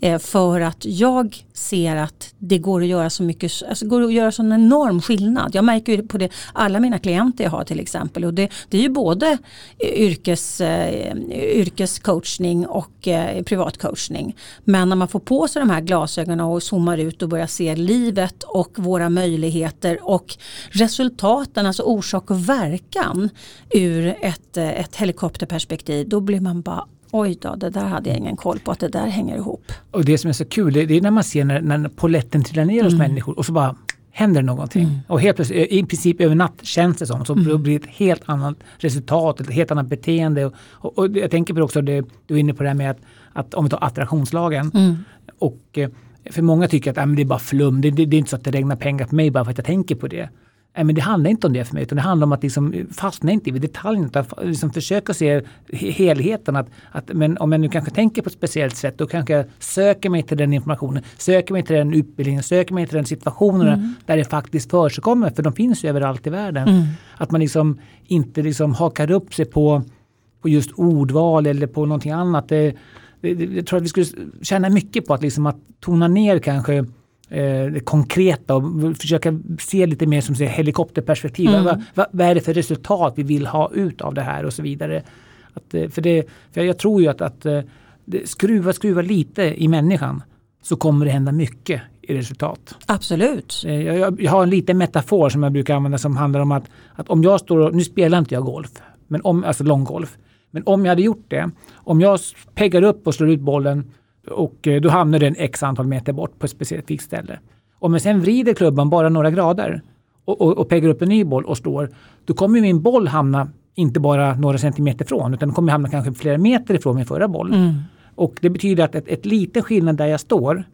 Eh, för att jag ser att det går att göra så mycket, alltså går att göra sån enorm skillnad. Jag märker ju på det, alla mina klienter jag har till exempel och det, det är ju både yrkes, eh, yrkescoachning och eh, privatcoachning. Men när man får på sig de här glasögonen och zoomar ut och börjar se livet och våra möjligheter och resultaten, alltså orsak och verkan ur ett, ett helikopterperspektiv, då blir man bara oj då, det där hade jag ingen koll på att det där hänger ihop. Och det som är så kul, det är när man ser när, när poletten trillar ner hos mm. människor och så bara händer någonting. Mm. Och helt plötsligt, i princip över natt känns det som, så mm. blir det ett helt annat resultat, ett helt annat beteende. Och, och, och jag tänker på också, det, du är inne på det här med att, att om vi tar attraktionslagen. Mm. Och eh, för många tycker att äh, det är bara flum, det, det, det är inte så att det regnar pengar på mig bara för att jag tänker på det. Nej, men det handlar inte om det för mig utan det handlar om att liksom fastna inte vid detaljerna utan liksom försöka se helheten. Att, att, men om jag nu kanske tänker på ett speciellt sätt då kanske jag söker mig till den informationen, söker mig till den utbildningen, söker mig till den situationen mm. där det faktiskt förekommer för de finns ju överallt i världen. Mm. Att man liksom inte liksom hakar upp sig på, på just ordval eller på någonting annat. Det, det, det, jag tror att vi skulle tjäna mycket på att, liksom att tona ner kanske eh, det konkreta och försöka se lite mer som säger, helikopterperspektiv. Mm. Vad, vad, vad, är det för resultat vi vill ha ut av det här och så vidare. Att, eh, för, det, för jag tror ju att, att eh, skruva, skruva lite i människan så kommer det hända mycket i resultat. Absolut. Jag, jag, jag har en liten metafor som jag brukar använda som handlar om att, att om jag står och, nu spelar inte jag golf, men om, alltså långgolf. Men om jag hade gjort det, om jag peggar upp och slår ut bollen och eh, då hamnar den x antal meter bort på ett specifikt ställe. Om jag sen vrider klubban bara några grader och, och, och peggar upp en ny boll och slår, då kommer min boll hamna inte bara några centimeter ifrån utan den kommer hamna kanske flera meter ifrån min förra boll. Mm. Och det betyder att ett, ett liten skillnad där jag står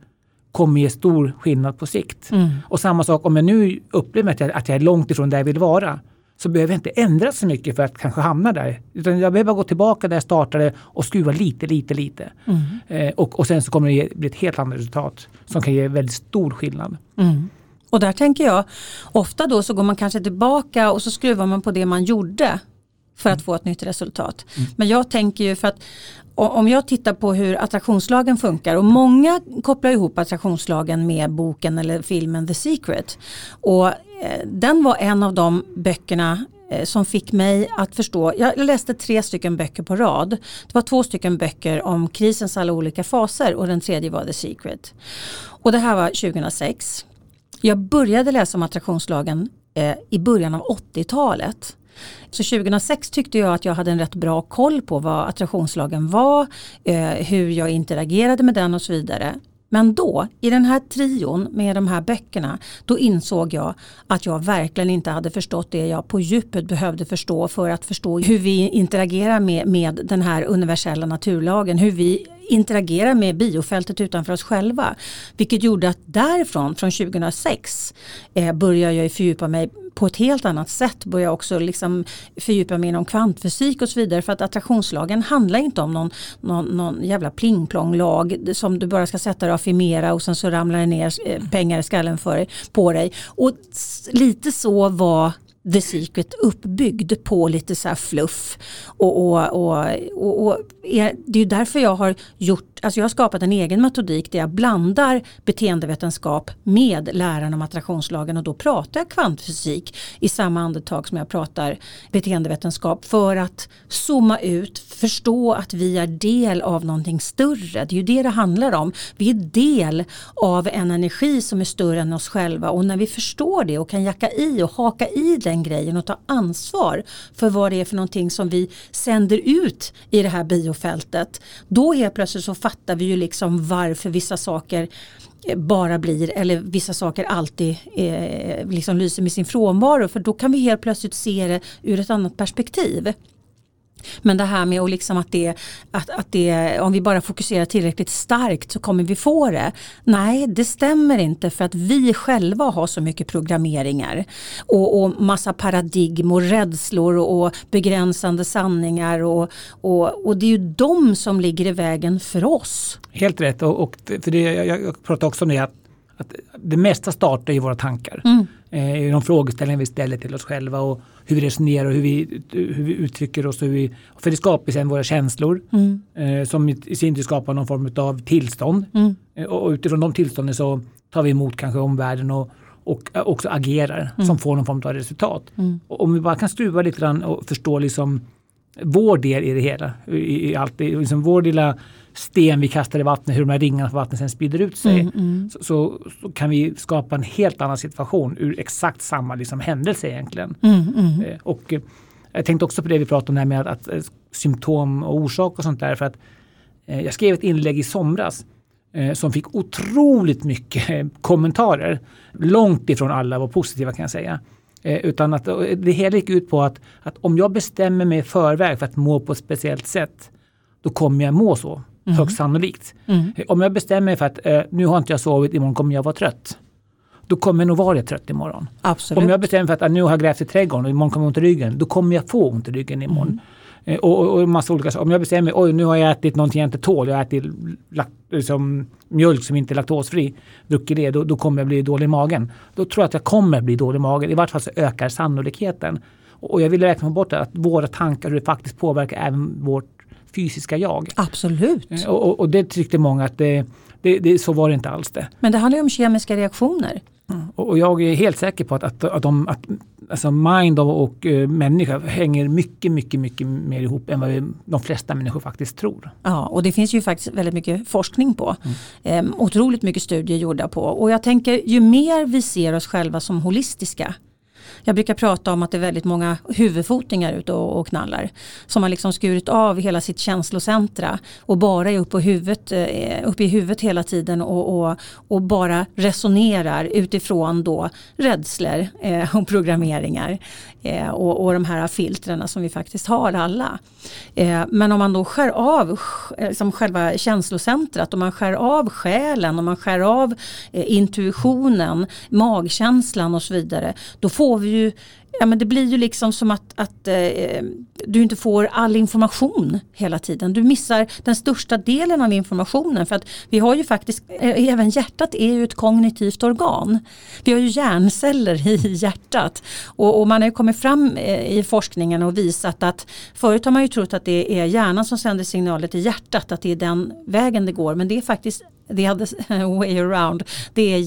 kommer ge stor skillnad på sikt. Mm. Och samma sak om jag nu upplever att jag, att jag är långt ifrån där jag vill vara så behöver jag inte ändra så mycket för att kanske hamna där. Utan jag behöver gå tillbaka där jag startade och skruva lite, lite, lite. Mm. Eh, och, och sen så kommer det ge, bli ett helt annat resultat som kan ge väldigt stor skillnad. Mm. Och där tänker jag, ofta då så går man kanske tillbaka och så skruvar man på det man gjorde för att få ett nytt resultat. Mm. Men jag tänker ju för att om jag tittar på hur attraktionslagen funkar och många kopplar ihop attraktionslagen med boken eller filmen The Secret. Och eh, den var en av de böckerna eh, som fick mig att förstå, jag läste tre stycken böcker på rad. Det var två stycken böcker om krisens alla olika faser och den tredje var The Secret. Och det här var 2006. Jag började läsa om attraktionslagen eh, i början av 80-talet. Så 2006 tyckte jag att jag hade en rätt bra koll på vad attraktionslagen var, eh, hur jag interagerade med den och så vidare. Men då, i den här trion med de här böckerna, då insåg jag att jag verkligen inte hade förstått det jag på djupet behövde förstå för att förstå hur vi interagerar med, med den här universella naturlagen, hur vi interagerar med biofältet utanför oss själva. Vilket gjorde att därifrån, från 2006, eh, började jag fördjupa mig på ett helt annat sätt börja också liksom fördjupa mig inom kvantfysik och så vidare. För att attraktionslagen handlar inte om någon, någon, någon jävla plingplonglag som du bara ska sätta dig och affirmera och sen så ramlar det ner eh, pengar i skallen för, på dig. Och lite så var The Secret uppbyggd på lite så här fluff. Och, och, och, och, och är, det är därför jag har gjort, alltså jag har skapat en egen metodik där jag blandar beteendevetenskap med läran om attraktionslagen och då pratar jag kvantfysik i samma andetag som jag pratar beteendevetenskap för att zooma ut, förstå att vi är del av någonting större. Det är ju det det handlar om. Vi är del av en energi som är större än oss själva och när vi förstår det och kan jacka i och haka i den grejen och ta ansvar för vad det är för någonting som vi sänder ut i det här biofältet. Då helt plötsligt så fattar vi ju liksom varför vissa saker eh, bara blir eller vissa saker alltid eh, liksom lyser med sin frånvaro för då kan vi helt plötsligt se det ur ett annat perspektiv. Men det här med att, liksom att, det, att, att det, om vi bara fokuserar tillräckligt starkt så kommer vi få det. Nej, det stämmer inte för att vi själva har så mycket programmeringar och, och massa paradigm och rädslor och, och begränsande sanningar och, och, och det är ju de som ligger i vägen för oss. Helt rätt och, och för det, jag, jag pratar också om det att, att det mesta startar i våra tankar. Mm. Eh, i de frågeställningar vi ställer till oss själva och hur vi resonerar och hur vi, hur vi uttrycker oss. Hur vi, för det skapar sen våra känslor Mm. eh, som i sin tur skapar någon form av tillstånd. Mm. Eh, och utifrån de tillstånden så tar vi emot kanske omvärlden och, och eh, också agerar som får någon form av resultat. Mm. Och om vi bara kan skruva lite grann och förstå liksom vår del i det hela. I, i allt, liksom vår lilla sten vi kastar i vattnet, hur de här ringarna på vattnet sen sprider ut sig. Mm, mm. Så, så, så kan vi skapa en helt annan situation ur exakt samma liksom, händelse egentligen. Mm, mm. Eh, Och eh, jag tänkte också på det vi pratade om det här med att, att eh, symptom och orsak och sånt där. För att eh, jag skrev ett inlägg i somras eh, som fick otroligt mycket kommentarer. Långt ifrån alla var positiva kan jag säga. Eh, utan att det hela gick ut på att, att om jag bestämmer mig i förväg för att må på ett speciellt sätt då kommer jag må så, högst sannolikt. Mm. Om jag bestämmer mig för att eh, nu har inte jag sovit, imorgon kommer jag vara trött. Då kommer jag nog vara trött imorgon. Absolut. Om jag bestämmer mig för att ah, nu har jag grävt i trädgården och imorgon kommer jag ont i ryggen, då kommer jag få ont i ryggen imorgon. Eh, Och, och, massa olika saker. Om jag bestämmer mig, oj nu har jag ätit någonting jag inte tål, jag har ätit lak- liksom, mjölk som inte är laktosfri, druckit det, då, då kommer jag bli dålig i magen. Då tror jag att jag kommer bli dålig i magen, i vart fall så ökar sannolikheten. Och jag vill verkligen få bort det, att våra tankar, hur det faktiskt påverkar även vårt fysiska jag. Absolut. Eh, Och, och, och det tyckte många att det, det, det, så var det inte alls det. Men det handlar ju om kemiska reaktioner. Och och jag är helt säker på att, att, att, de, att alltså mind och, och eh, människa hänger mycket, mycket, mycket mer ihop än vad vi, de flesta människor faktiskt tror. Ja, och det finns ju faktiskt väldigt mycket forskning på. Ehm, otroligt mycket studier gjorda på. Och jag tänker ju mer vi ser oss själva som holistiska. Jag brukar prata om att det är väldigt många huvudfotingar ute och, och knallar. Som har liksom skurit av hela sitt känslocentra och bara är uppe, huvudet, eh, uppe i huvudet hela tiden och, och, och bara resonerar utifrån då rädslor eh, och programmeringar. Eh, och, och de här filtrerna som vi faktiskt har alla. Eh, men om man då skär av eh, liksom själva känslocentrat, om man skär av själen, om man skär av eh, intuitionen, magkänslan och så vidare. Då får vi ju Ja, men det blir ju liksom som att, att eh, du inte får all information hela tiden. Du missar den största delen av informationen. För att vi har ju faktiskt, eh, även hjärtat är ju ett kognitivt organ. Vi har ju hjärnceller i hjärtat. Och, och man har ju kommit fram eh, i forskningen och visat att förut har man ju trott att det är hjärnan som sänder signaler till hjärtat. Att det är den vägen det går. Men det är faktiskt the other way around. Det är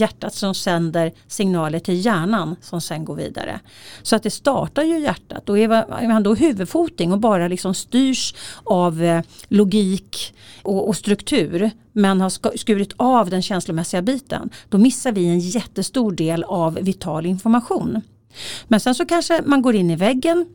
hjärtat som sänder signaler till hjärnan som sen går vidare. Så att det startar ju hjärtat. Och är man- då huvudfoting och bara liksom styrs av eh, logik och, och struktur men har skurit av den känslomässiga biten då missar vi en jättestor del av vital information. Men sen så kanske man går in i väggen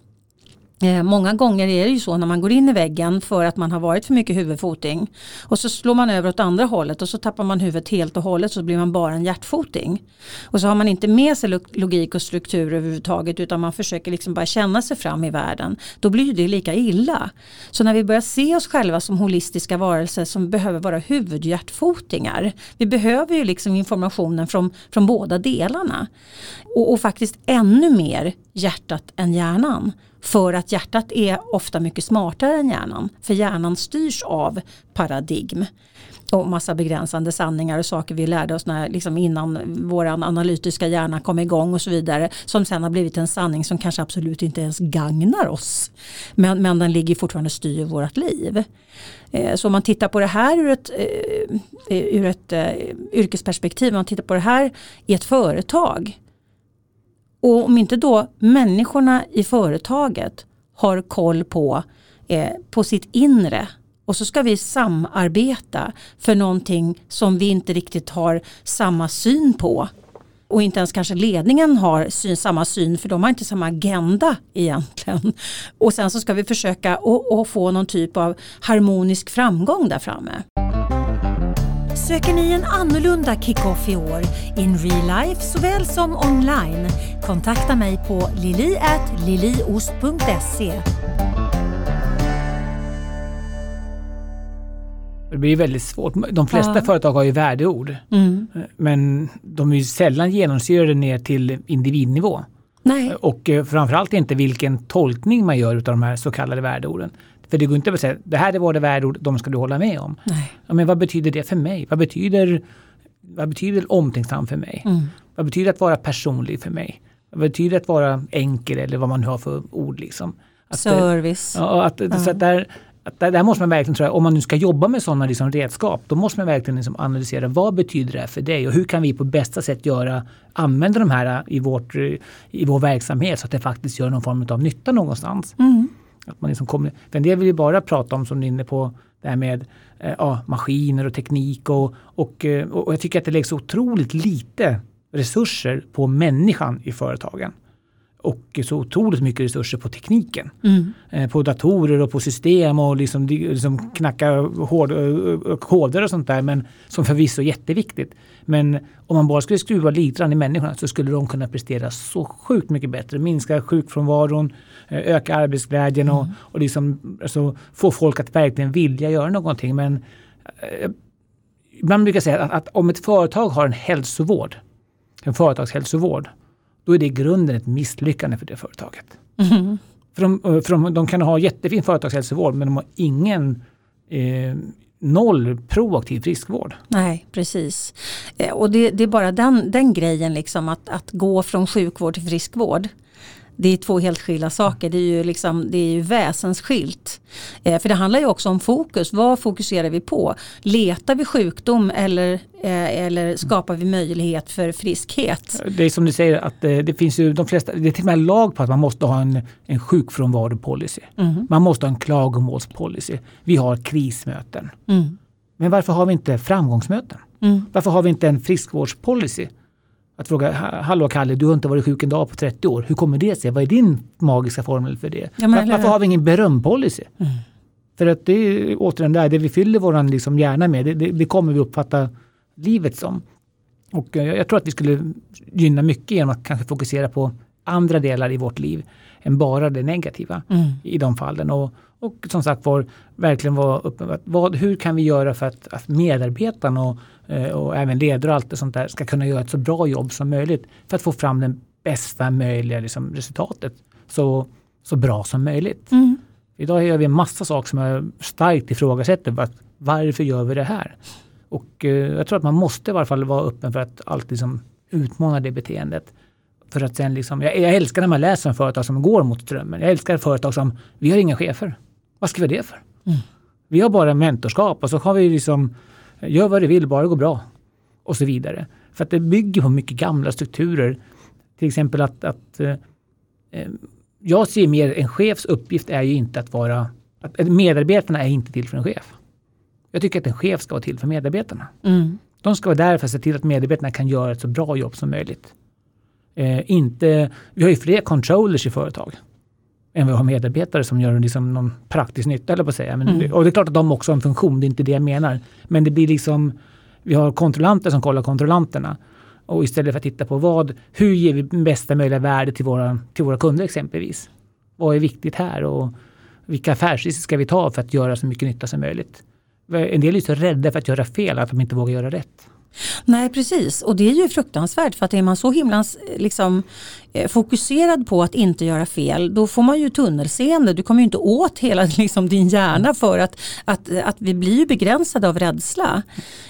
Eh, många gånger är det ju så när man går in i väggen för att man har varit för mycket huvudfoting. Och så slår man över åt andra hållet och så tappar man huvudet helt och hållet så blir man bara en hjärtfoting. Och så har man inte med sig logik och struktur överhuvudtaget utan man försöker liksom bara känna sig fram i världen. Då blir det lika illa. Så när vi börjar se oss själva som holistiska varelser som behöver vara huvudhjärtfotingar. Vi behöver ju liksom informationen från, från båda delarna. Och, och faktiskt ännu mer hjärtat än hjärnan. För att hjärtat är ofta mycket smartare än hjärnan. För hjärnan styrs av paradigm. Och massa begränsande sanningar och saker vi lärde oss när, liksom innan vår analytiska hjärna kom igång och så vidare. Som sen har blivit en sanning som kanske absolut inte ens gagnar oss. Men, men den ligger fortfarande och styr vårt liv. Eh, så om man tittar på det här ur ett, eh, ur ett eh, yrkesperspektiv, om man tittar på det här i ett företag och om inte då människorna i företaget har koll på, eh, på sitt inre och så ska vi samarbeta för någonting som vi inte riktigt har samma syn på. Och inte ens kanske ledningen har syn, samma syn för de har inte samma agenda egentligen. Och sen så ska vi försöka att få någon typ av harmonisk framgång där framme. Söker ni en annorlunda kick-off i år, in real life såväl som online? Kontakta mig på lili.liliost.se. Det blir väldigt svårt. De flesta Ja. företag har ju värdeord. Mm. Men de är ju sällan genomsyrade ner till individnivå. Nej, Och eh, framförallt inte vilken tolkning man gör av de här så kallade värdeorden. För det går inte att säga det här är våra värdeord, de ska du hålla med om. nej. Ja, men vad betyder det för mig? Vad betyder, vad betyder omtänksam för mig? Mm. Vad betyder det att vara personlig för mig? Vad betyder det att vara enkel eller vad man nu har för ord liksom? Att, Service. Ja, att, Ja. Så att där, att där, där måste man verkligen, tror jag, om man nu ska jobba med sådana liksom redskap, då måste man verkligen liksom analysera vad betyder det här för dig och hur kan vi på bästa sätt göra, använda de här i, vårt, eh, i vår verksamhet så att det faktiskt gör någon form av nytta någonstans. Mm. Att man liksom kommer, en del vill ju bara prata om, som du är inne på, det här med eh, ja, maskiner och teknik och, och, eh, och jag tycker att det läggs otroligt lite resurser på människan i företagen. Och så otroligt mycket resurser på tekniken. Mm. Eh, på datorer och på system och liksom, liksom knacka hård, koder och sånt där. Men som förvisso är jätteviktigt. Men om man bara skulle skruva lite grann i människorna så skulle de kunna prestera så sjukt mycket bättre. Minska sjukfrånvaron, eh, öka arbetsglädjen och, och liksom, alltså, få folk att verkligen vilja göra någonting. Men eh, ibland brukar säga att, att om ett företag har en hälsovård, en företagshälsovård, då är det i grunden ett misslyckande för det företaget. Mm. För de, för de, de kan ha jättefin företagshälsovård men de har ingen eh, noll proaktiv friskvård. Nej, precis. Eh, och det, det är bara den, den grejen, liksom, att, att gå från sjukvård till friskvård. Det är två helt skilda saker. Det är ju, liksom, det är ju väsensskilt. Eh, för det handlar ju också om fokus. Vad fokuserar vi på? Letar vi sjukdom eller, eh, eller skapar vi möjlighet för friskhet? Det är som du säger att eh, det finns ju de flesta, det är till och med lag på att man måste ha en, en sjukfrånvaropolicy. Mm. Man måste ha en klagomålspolicy. Vi har krismöten. Mm. Men varför har vi inte framgångsmöten? Mm. Varför har vi inte en friskvårdspolicy? Att fråga, "Ha- hallå Kalle, du har inte varit sjuk en dag på 30 år. Hur kommer det sig? Vad är din magiska formel för det? Ja, Var, varför har vi ingen berömpolicy? Mm. För att det är återigen där, det vi fyller våran liksom hjärna med, det, det, det kommer vi uppfatta livet som. Och eh, jag tror att vi skulle gynna mycket genom att kanske fokusera på andra delar i vårt liv än bara det negativa Mm. i de fallen. Och, och som sagt var, verkligen vara öppen. Vad, hur kan vi göra för att, att medarbetarna och, och även ledare och allt det sånt där ska kunna göra ett så bra jobb som möjligt för att få fram den bästa möjliga liksom, resultatet så, så bra som möjligt. Mm. Idag gör vi en massa saker som jag starkt ifrågasätter. Var, varför gör vi det här? Och eh, jag tror att man måste i varje fall vara öppen för att alltid liksom, utmana det beteendet. För att sen liksom, jag, jag älskar när man läser om företag som går mot strömmen. Jag älskar företag som, vi har inga chefer. Vad ska vi ha det för? Mm. Vi har bara mentorskap och så har vi liksom, gör vad du vill, bara det går bra. Och så vidare. För att det bygger på mycket gamla strukturer. Till exempel att, att eh, eh, jag ser mer en chefs uppgift är ju inte att vara, att att medarbetarna är inte till för en chef. Jag tycker att en chef ska vara till för medarbetarna. Mm. De ska vara där för att se till att medarbetarna kan göra ett så bra jobb som möjligt. Eh, inte, vi har ju fler controllers i företag än vi har medarbetare som gör liksom någon praktisk nytta, eller på att säga. Men, Mm. Och det är klart att de också har en funktion, det är inte det jag menar. Men det blir liksom, vi har kontrollanter som kollar kontrollanterna. Och istället för att titta på vad, hur ger vi bästa möjliga värde till våra, till våra kunder exempelvis. Vad är viktigt här och vilka affärsrisker ska vi ta för att göra så mycket nytta som möjligt. En del är så rädda för att göra fel att de inte vågar göra rätt. Nej precis och det är ju fruktansvärt för att är man så himla eh, liksom, eh, fokuserad på att inte göra fel då får man ju tunnelseende. Du kommer ju inte åt hela liksom, din hjärna för att, att, att vi blir ju begränsade av rädsla.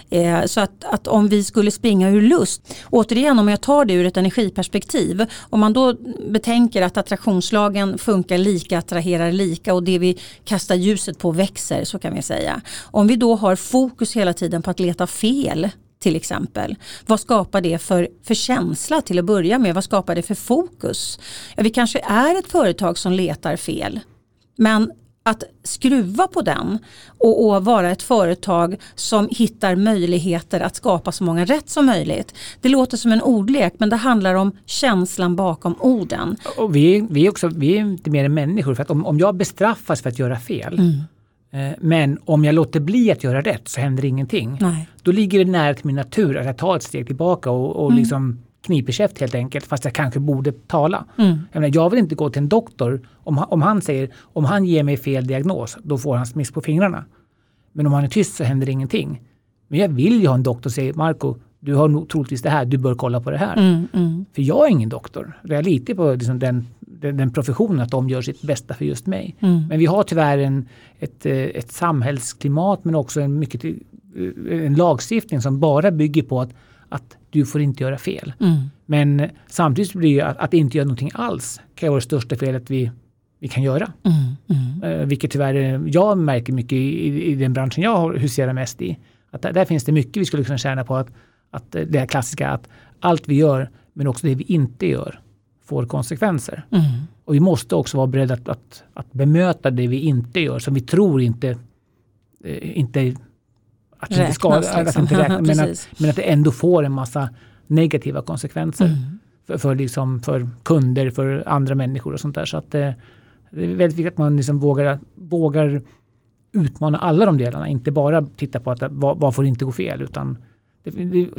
Eh, så att, att om vi skulle springa ur lust, återigen om jag tar det ur ett energiperspektiv, om man då betänker att attraktionslagen funkar lika, attraherar lika och det vi kastar ljuset på växer så kan vi säga. Om vi då har fokus hela tiden på att leta fel till exempel. Vad skapar det för, för känsla till att börja med? Vad skapar det för fokus? Ja, vi kanske är ett företag som letar fel. Men att skruva på den och, och vara ett företag som hittar möjligheter att skapa så många rätt som möjligt. Det låter som en ordlek men det handlar om känslan bakom orden. Och vi, vi, också, vi är inte mer än människor. För att om, om jag bestraffas för att göra fel, Mm. Eh, men om jag låter bli att göra rätt så händer ingenting. Nej. Då ligger det nära till min natur att jag tar ett steg tillbaka och, och Mm. liksom kniper käft helt enkelt, fast jag kanske borde tala. Mm. Jag, menar, jag vill inte gå till en doktor om, han- om han säger, om han ger mig fel diagnos, då får han smiss på fingrarna. Men om han är tyst så händer ingenting. Men jag vill ju ha en doktor som säger, Marco, du har nog troligtvis det här, du bör kolla på det här. Mm, mm, För jag är ingen doktor. Jag litar på liksom den, den, professionen, att de gör sitt bästa för just mig. mm. Men vi har tyvärr en, ett, eh, ett samhällsklimat men också en, mycket, eh, en lagstiftning som bara bygger på att att du får inte göra fel. Mm. Men samtidigt blir det att, att inte göra någonting alls kan vara det största felet vi, vi kan göra. Mm. Mm. Eh, vilket tyvärr jag märker mycket i, i den branschen jag huserar mest i. Att där, där, finns det mycket vi skulle kunna tjäna på att, att det här klassiska att allt vi gör men också det vi inte gör får konsekvenser. Mm. Och vi måste också vara beredda att, att, att bemöta det vi inte gör som vi tror inte, eh, inte att Räknas, inte ska, liksom. att inte räknas, men, att, men att det ändå får en massa negativa konsekvenser Mm. för, för, liksom, för kunder, för andra människor och sånt där. Så att, eh, det är väldigt viktigt att man liksom vågar, vågar utmana alla de delarna, inte bara titta på att vad, vad får inte gå fel utan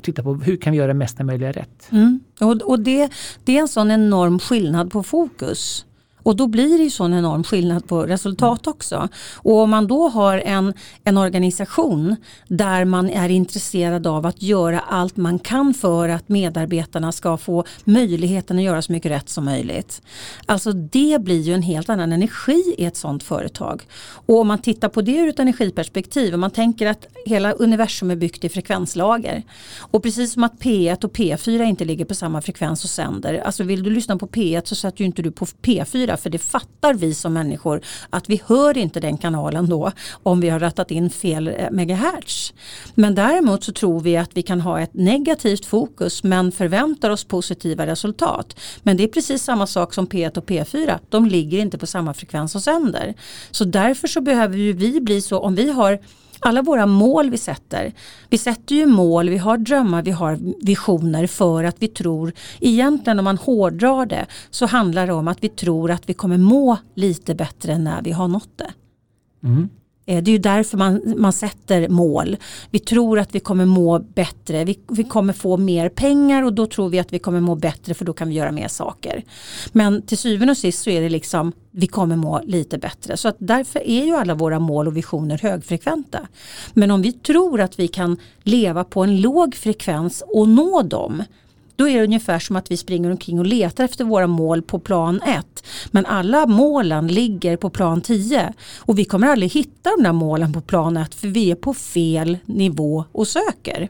titta på hur kan vi göra mesta möjliga rätt. Mm. Och, och det, det är en sån enorm skillnad på fokus. Och då blir det ju sån enorm skillnad på resultat också. Och om man då har en, en organisation där man är intresserad av att göra allt man kan för att medarbetarna ska få möjligheten att göra så mycket rätt som möjligt. Alltså det blir ju en helt annan energi i ett sånt företag. Och om man tittar på det ur ett energiperspektiv, om man tänker att hela universum är byggt i frekvenslager. Och precis som att P1 och P4 inte ligger på samma frekvens och sänder. Alltså vill du lyssna på P1 så sätter ju inte du på P4 för det fattar vi som människor att vi hör inte den kanalen då om vi har rattat in fel eh, megahertz. Men däremot så tror vi att vi kan ha ett negativt fokus men förväntar oss positiva resultat. Men det är precis samma sak som P1 och P4. De ligger inte på samma frekvens och sänder. Så därför så behöver ju vi bli så om vi har alla våra mål vi sätter. Vi sätter ju mål, vi har drömmar, vi har visioner för att vi tror, egentligen om man hårdrar det, så handlar det om att vi tror att vi kommer må lite bättre när vi har nått det. Mm. Eh, Det är ju därför man, man sätter mål. Vi tror att vi kommer må bättre, vi, vi kommer få mer pengar och då tror vi att vi kommer må bättre för då kan vi göra mer saker. Men till syvende och sist så är det liksom vi kommer må lite bättre. Så att därför är ju alla våra mål och visioner högfrekventa. Men om vi tror att vi kan leva på en låg frekvens och nå dem då är det ungefär som att vi springer omkring och letar efter våra mål på plan 1. Men alla målen ligger på plan 10. Och vi kommer aldrig hitta de där målen på plan 1 för vi är på fel nivå och söker.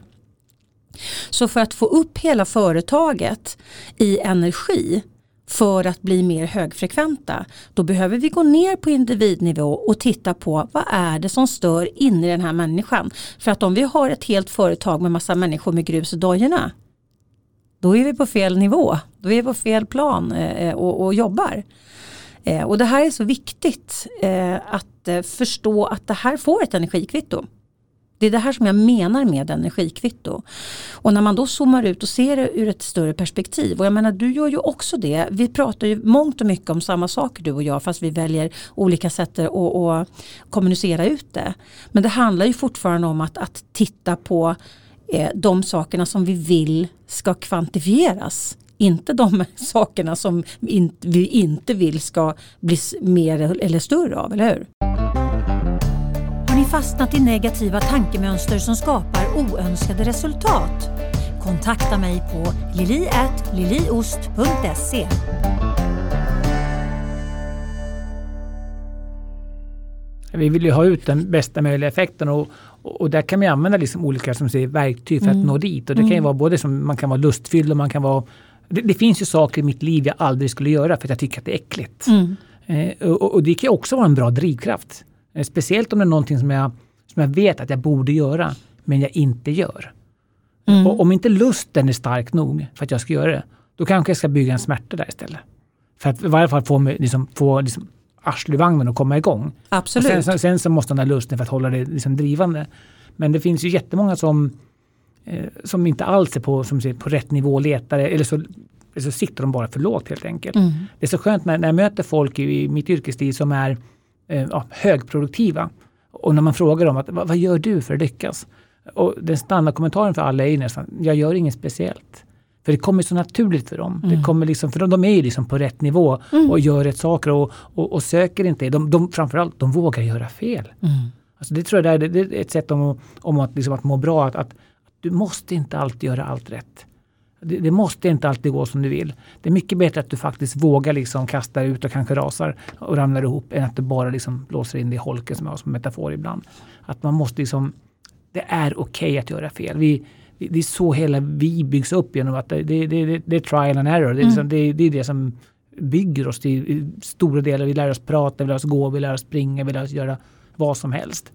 Så för att få upp hela företaget i energi för att bli mer högfrekventa då behöver vi gå ner på individnivå och titta på vad är det som stör inne i den här människan. För att om vi har ett helt företag med massa människor med grus i dojorna då är vi på fel nivå, då är vi på fel plan eh, eh, och, och jobbar. Eh, och det här är så viktigt eh, att eh, förstå att det här får ett energikvitto. Det är det här som jag menar med energikvitto. Och när man då zoomar ut och ser det ur ett större perspektiv. Och jag menar du gör ju också det. Vi pratar ju mångt och mycket om samma saker du och jag fast vi väljer olika sätt att, att kommunicera ut det. Men det handlar ju fortfarande om att, att titta på de sakerna som vi vill ska kvantifieras. Inte de sakerna som vi inte, vi inte vill ska bli mer eller större av, eller hur? Har ni fastnat i negativa tankemönster som skapar oönskade resultat? Kontakta mig på lili.liliost.se Vi vill ju ha ut den bästa möjliga effekten och, och, och där kan vi använda liksom olika som säger, verktyg för att nå dit. Och det kan ju vara både som man kan vara lustfylld och man kan vara det, det finns ju saker i mitt liv jag aldrig skulle göra för att jag tycker att det är äckligt. Eh, och, och det kan ju också vara en bra drivkraft. Eh, speciellt om det är någonting som jag, som jag vet att jag borde göra men jag inte gör. Och om inte lusten är stark nog för att jag ska göra det, då kanske jag ska bygga en smärta där istället. För att i varje fall få, liksom, få liksom, arslet i vagnen och komma igång. Absolut. Och sen, sen, så måste man ha lusten för att hålla det liksom drivande. Men det finns ju jättemånga som, eh, som inte alls är på, som säger, på rätt nivå och letar eller så, eller så sitter de bara för lågt helt enkelt. Mm. Det är så skönt när, när jag möter folk i, i mitt yrkesliv som är eh, ja, högproduktiva. Och när man frågar dem att, vad, vad gör du för att lyckas? Och den standardkommentaren för alla är ju nästan, jag gör inget speciellt. För det kommer så naturligt för dem. Det kommer liksom, för de, de är ju liksom på rätt nivå och gör rätt saker och, och, och söker inte. De, de, framförallt, de vågar göra fel. Alltså det tror jag det är, det är ett sätt om, om att, liksom att må bra. Att, att du måste inte alltid göra allt rätt. Det, det måste inte alltid gå som du vill. Det är mycket bättre att du faktiskt vågar liksom kasta ut och kanske rasar och ramlar ihop än att du bara liksom blåser in i holken som jag har som metafor ibland. Att man måste liksom, det är okej att göra fel. Vi, det är så hela vi byggs upp genom att det, det, det, det är trial and error. Det är, liksom, det, det är det som bygger oss till stora delar. Vi lär oss prata, vi lär oss gå, vi lär oss springa, vi lär oss göra vad som helst.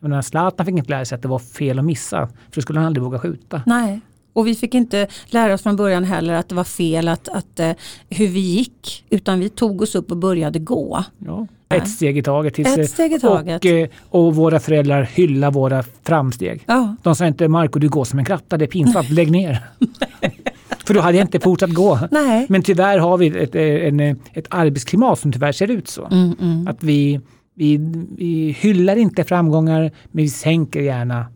Men Zlatan fick inte lära sig att det var fel att missa, för då skulle han aldrig våga skjuta. Nej. Och vi fick inte lära oss från början heller att det var fel att, att, uh, hur vi gick, utan vi tog oss upp och började gå. Ja. Ett steg i taget. Ett steg i taget. Och, eh, och våra föräldrar hyllar våra framsteg. Ja. De sa inte Marco du går som en kratta, det är pinsamt, lägg ner. För då hade jag inte fortsatt gå. Nej. Men tyvärr har vi ett, en, ett arbetsklimat som tyvärr ser ut så. Mm, mm. Att vi, vi, vi hyllar inte framgångar men vi sänker gärna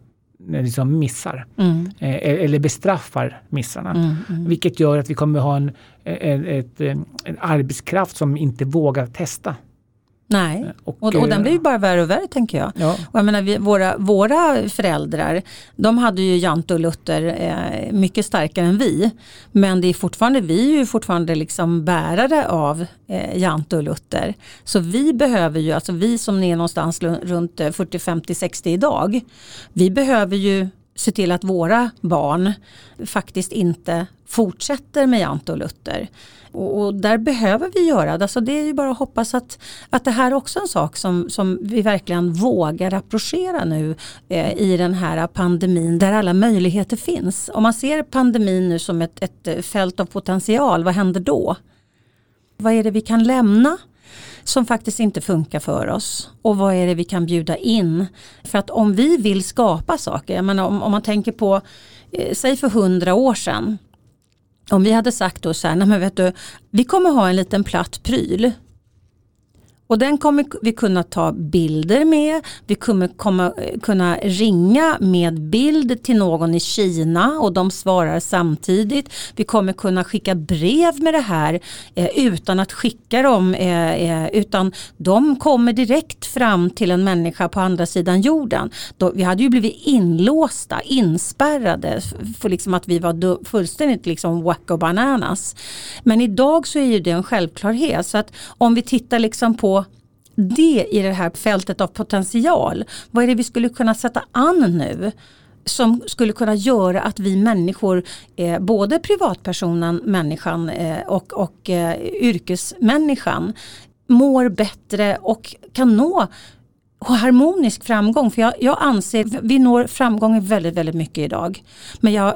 liksom missar. Mm. Eh, eller bestraffar missarna. Mm, mm. Vilket gör att vi kommer ha en, en, ett, en arbetskraft som inte vågar testa. Nej, Och, och, och den eh, blir ju bara värre och värre tänker jag. Ja, Och jag menar, vi, våra, våra föräldrar, de hade ju Jante och Luther eh, mycket starkare än vi. Men det är fortfarande, vi är ju fortfarande liksom bärare av eh, Jante och Luther. Så vi behöver ju, alltså vi som är någonstans runt eh, 40, 50, 60 idag, vi behöver ju se till att våra barn faktiskt inte fortsätter med Jante och Luther. Och, och där behöver vi göra det. Alltså det är ju bara att hoppas att, att det här är också en sak som, som vi verkligen vågar approchera nu eh, i den här pandemin där alla möjligheter finns. Om man ser pandemin nu som ett, ett eh, fält av potential, vad händer då? Vad är det vi kan lämna? som faktiskt inte funkar för oss och vad är det vi kan bjuda in. För att om vi vill skapa saker, jag menar, om, om man tänker på, eh, säg för hundra år sedan, om vi hade sagt då så här, nej men vet du, vi kommer ha en liten platt pryl. Och den kommer vi kunna ta bilder med, vi kommer komma, kunna ringa med bild till någon i Kina och de svarar samtidigt. Vi kommer kunna skicka brev med det här eh, utan att skicka dem, eh, eh utan de kommer direkt fram till en människa på andra sidan jorden. Då, vi hade ju blivit inlåsta, inspärrade för liksom att vi var fullständigt liksom wacko bananas. Men idag så är ju det en självklarhet. Så att om vi tittar liksom på det i det här fältet av potential. Vad är det vi skulle kunna sätta an nu? som skulle kunna göra att vi människor, eh, både privatpersonen, människan eh, och, och eh, yrkesmänniskan mår bättre och kan nå harmonisk framgång. För jag, jag anser, vi når framgång väldigt, väldigt mycket idag. Men jag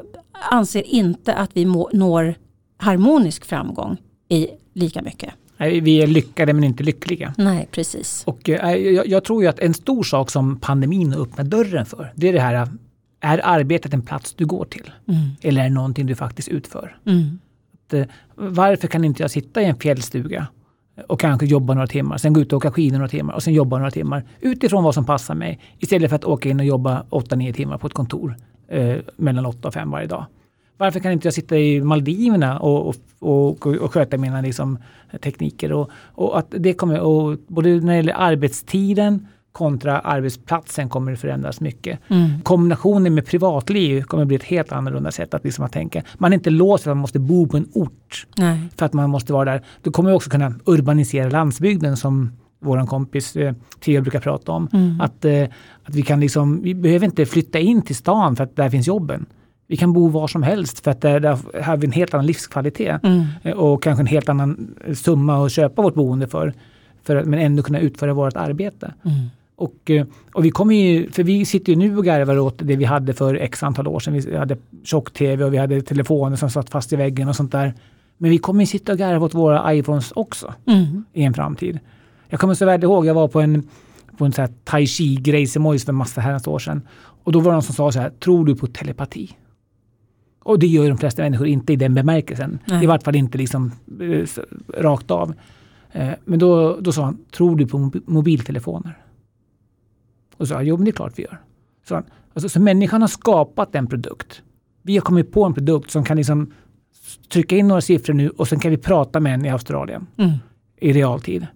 anser inte att vi må, når harmonisk framgång i lika mycket. Vi är lyckade men inte lyckliga. Nej, precis. Och eh, jag, jag tror ju att en stor sak som pandemin har öppnat dörren för, det är det här, är arbetet en plats du går till? Mm. Eller är det någonting du faktiskt utför? Mm. Att, eh, varför kan inte jag sitta i en fjällstuga och kanske jobba några timmar, sen gå ut och åka skidor några timmar och sen jobba några timmar utifrån vad som passar mig. Istället för att åka in och jobba 8-9 timmar på ett kontor eh, mellan 8 och 5 varje dag. Varför kan inte jag sitta i Maldiverna och, och, och, och sköta mina liksom, tekniker? Och, och att det kommer, och både när det gäller arbetstiden kontra arbetsplatsen kommer det förändras mycket. Mm. Kombinationen med privatliv kommer bli ett helt annorlunda sätt att, liksom att tänka. Man är inte låst att man måste bo på en ort Nej. för att man måste vara där. Du kommer också kunna urbanisera landsbygden som vår kompis eh, Theo brukar prata om. Mm. Att, eh, att vi kan liksom, vi behöver inte flytta in till stan för att där finns jobben. Vi kan bo var som helst för att där, där har vi en helt annan livskvalitet Mm. och kanske en helt annan summa att köpa vårt boende för. för att, men ändå kunna utföra vårt arbete. Mm. Och, eh, och vi kommer ju, för vi sitter ju nu och garvar åt det vi hade för x antal år sedan. Vi hade tjock-tv och vi hade telefoner som satt fast i väggen och sånt där. Men vi kommer ju sitta och garva åt våra iPhones också Mm. i en framtid. Jag kommer så väl ihåg, jag var på en, på en så här tai chi-grej i Mojs för massa herrans år sedan. Och då var det någon som sa så här, tror du på telepati? Och det gör de flesta människor inte i den bemärkelsen. Nej. I vart fall inte liksom eh, rakt av. Eh, Men då, då sa han, tror du på mobi- mobiltelefoner? Och så sa jag, jo men det är klart vi gör. Så, han, alltså, så människan har skapat en produkt. Vi har kommit på en produkt som kan liksom trycka in några siffror nu och sen kan vi prata med en i Australien Mm. i realtid.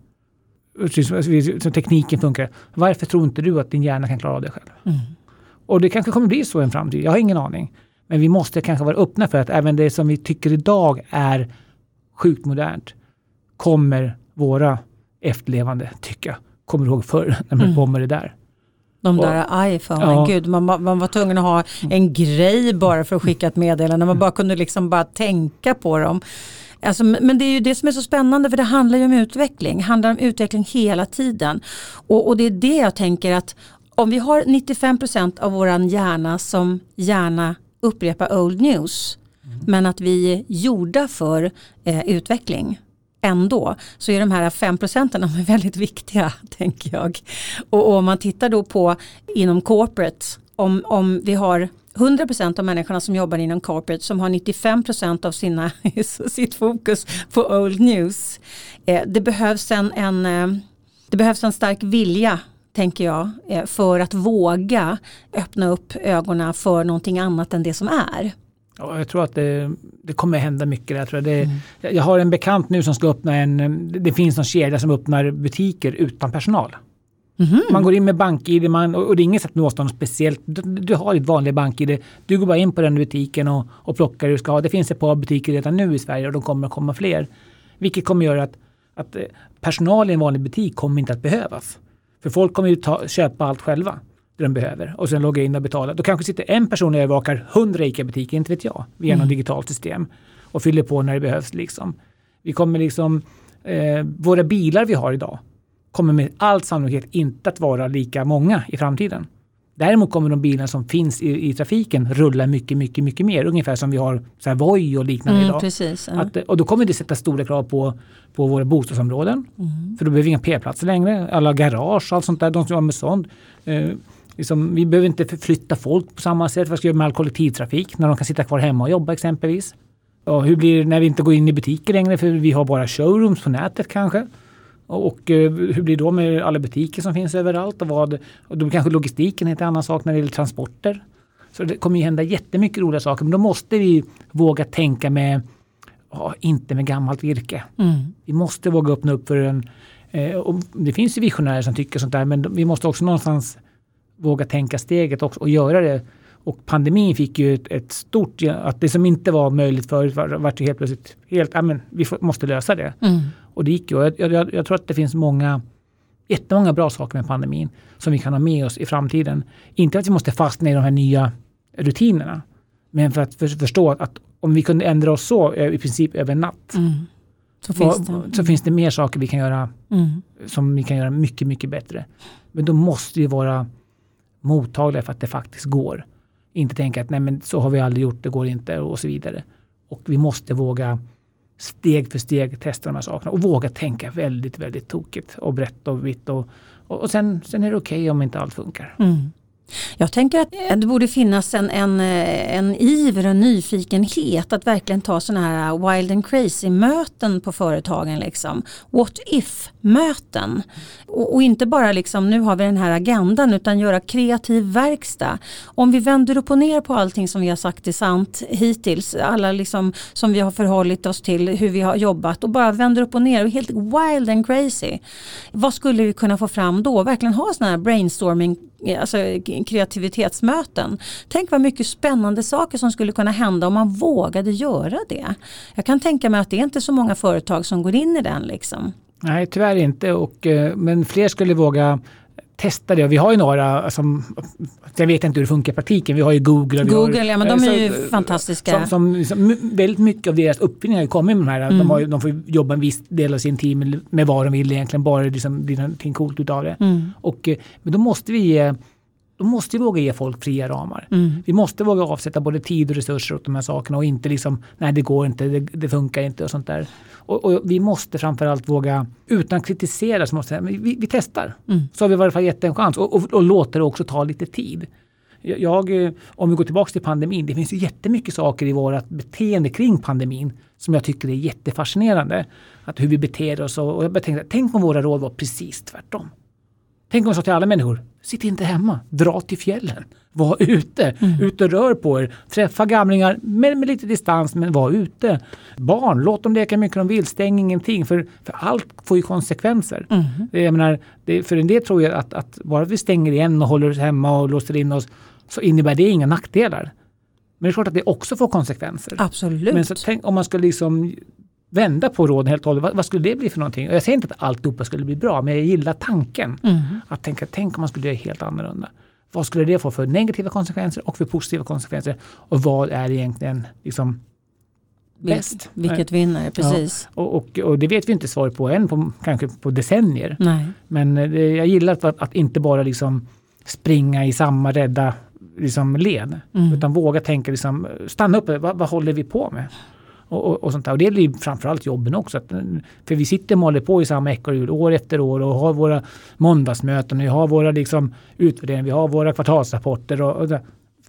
Så tekniken funkar. Varför tror inte du att din hjärna kan klara av det själv? Mm. Och det kanske kommer bli så i en framtid. Jag har ingen aning. Men vi måste kanske vara öppna för att även det som vi tycker idag är sjukt modernt kommer våra efterlevande tycka. Kommer du ihåg förr när man Mm. bomber det där? De där iPhone, Ja. gud man, man var tvungen att ha en grej bara för att skicka ett meddelande. Man bara kunde liksom bara tänka på dem. Alltså, men det är ju det som är så spännande för det handlar ju om utveckling. Det handlar om utveckling hela tiden. Och, och det är det jag tänker att om vi har 95% av våran hjärna som gärna upprepar old news. Men att vi är gjorda för eh, utveckling ändå så är de här 5 procenten väldigt viktiga tänker jag. Och, och om man tittar då på inom corporate, om, om vi har 100 procent av människorna som jobbar inom corporate som har 95 procent av sina, sitt fokus på old news. Eh, det, behövs en, en, eh, det behövs en stark vilja tänker jag, eh, för att våga öppna upp ögonen för någonting annat än det som är. Ja, jag tror att det, det kommer hända mycket. Jag, tror det, jag har en bekant nu som ska öppna en, det finns någon kedja som öppnar butiker utan personal. Man går in med bank-id man, och det är inget sätt att låsa något speciellt. Du, du har ditt vanliga bank-id. Du går bara in på den butiken och, och plockar det du ska ha. Det finns ett par butiker redan nu i Sverige och de kommer att komma fler. Vilket kommer göra att, att eh, personal i en vanlig butik kommer inte att behövas. För folk kommer ju ta, köpa allt själva det de behöver och sen logga in och betala. Då kanske sitter en person och övervakar 100 ICA-butiker, inte vet jag, via något digitalt system och fyller på när det behövs. Liksom. Vi kommer liksom, eh, våra bilar vi har idag kommer med all sannolikhet inte att vara lika många i framtiden. Däremot kommer de bilar som finns i, i trafiken rulla mycket, mycket, mycket mer. Ungefär som vi har så här Voi och liknande Mm, idag. precis. Ja. Att, och då kommer det sätta stora krav på, på våra bostadsområden. Mm. För då behöver vi inga p-platser längre. Alla garage och allt sånt där. De som har med sånt. Eh, liksom, vi behöver inte förflytta folk på samma sätt. Vad ska vi göra med all kollektivtrafik? När de kan sitta kvar hemma och jobba exempelvis. Och hur blir det när vi inte går in i butiker längre? För vi har bara showrooms på nätet kanske. Och, eh, hur blir det då med alla butiker som finns överallt? Och, vad, och då kanske logistiken är en annan sak när det gäller transporter. Så det kommer ju hända jättemycket roliga saker. Men då måste vi våga tänka med, ja, inte med gammalt virke. Mm. Vi måste våga öppna upp för en... Eh, och det finns ju visionärer som tycker sånt där men vi måste också någonstans våga tänka steget också och göra det. Och pandemin fick ju ett, ett stort... Att det som inte var möjligt förut var, vart ju helt plötsligt helt... Ja, men vi får, måste lösa det. Mm. Och det gick ju. Jag, jag, jag tror att det finns många jättemånga bra saker med pandemin som vi kan ha med oss i framtiden. Inte att vi måste fastna i de här nya rutinerna. Men för att för, förstå att om vi kunde ändra oss så eh, i princip över en natt. Mm. Så finns det. så finns det mer saker vi kan göra Mm. som vi kan göra mycket, mycket bättre. Men då måste vi vara mottagliga för att det faktiskt går. Inte tänka att nej men så har vi aldrig gjort, det går inte och så vidare. Och vi måste våga steg för steg testa de här sakerna och våga tänka väldigt, väldigt tokigt och brett och vitt. Och, och, och sen, sen är det okej om inte allt funkar. Mm. Jag tänker att det borde finnas en, en, en iver och nyfikenhet att verkligen ta sådana här wild and crazy möten på företagen. Liksom. What if-möten. Och, och inte bara liksom nu har vi den här agendan utan göra kreativ verkstad. Om vi vänder upp och ner på allting som vi har sagt är sant hittills, alla liksom som vi har förhållit oss till, hur vi har jobbat och bara vänder upp och ner och helt wild and crazy. Vad skulle vi kunna få fram då? Verkligen ha sådana här brainstorming Eh, alltså kreativitetsmöten. Tänk vad mycket spännande saker som skulle kunna hända om man vågade göra det. Jag kan tänka mig att det är inte så många företag som går in i den. Liksom. Nej, tyvärr inte. Och, eh, men fler skulle våga testa det. Vi har ju några som, jag vet inte hur det funkar i praktiken, vi har ju Google. Google, har, ja men de eh, är ju så- fantastiska. Som, som, liksom, väldigt mycket av deras uppfinningar har ju kommit med de här. Mm. De, har, de får jobba en viss del av sin tid med, med vad de vill egentligen, bara det liksom, blir någonting coolt utav det. Mm. Och, eh, men då måste vi ge, då måste vi våga ge folk fria ramar. Mm. Vi måste våga avsätta både tid och resurser åt de här sakerna och inte liksom, nej det går inte, det, det funkar inte och sånt där. Och, och vi måste framförallt våga, utan att kritisera, så måste vi, vi, vi testar. Mm. Så har vi i varje fall gett en chans och, och, och låter det också ta lite tid. Jag, eh, om vi går tillbaka till pandemin, det finns ju jättemycket saker i vårt beteende kring pandemin som jag tycker är jättefascinerande. Att hur vi beter oss och, och jag tänkte, tänk om våra råd var precis tvärtom. Tänk om jag sa till alla människor, sitt inte hemma, dra till fjällen, var ute, ut och rör på er, träffa gamlingar med, med lite distans men var ute. Barn, låt dem leka mycket de vill, stäng ingenting för, för allt får ju konsekvenser. Mm. Jag menar, det, för en del tror jag att, att bara vi stänger igen och håller oss hemma och låser in oss så innebär det inga nackdelar. Men det är klart att det också får konsekvenser. Absolut. Men så tänk om man ska liksom vända på råden helt och hållet. Vad, vad, skulle det bli för någonting? Och jag säger inte att alltihopa skulle bli bra, men jag gillar tanken. Mm. Att tänka, tänk om man skulle göra helt annorlunda. Vad skulle det få för negativa konsekvenser och för positiva konsekvenser? Och vad är egentligen liksom bäst? Vilket vinner, precis. Ja, och, och, och, det vet vi inte svar på än, på, kanske på decennier. Nej. Men det, jag gillar att, att inte bara liksom springa i samma rädda liksom, led. Mm. Utan våga tänka, liksom, stanna upp, vad, vad håller vi på med? Och, och, och, sånt där. och det gäller ju framförallt jobben också. Att, för vi sitter och håller på i samma ekorrhjul år efter år och har våra måndagsmöten, vi har våra liksom, utvärderingar, vi har våra kvartalsrapporter. Och, och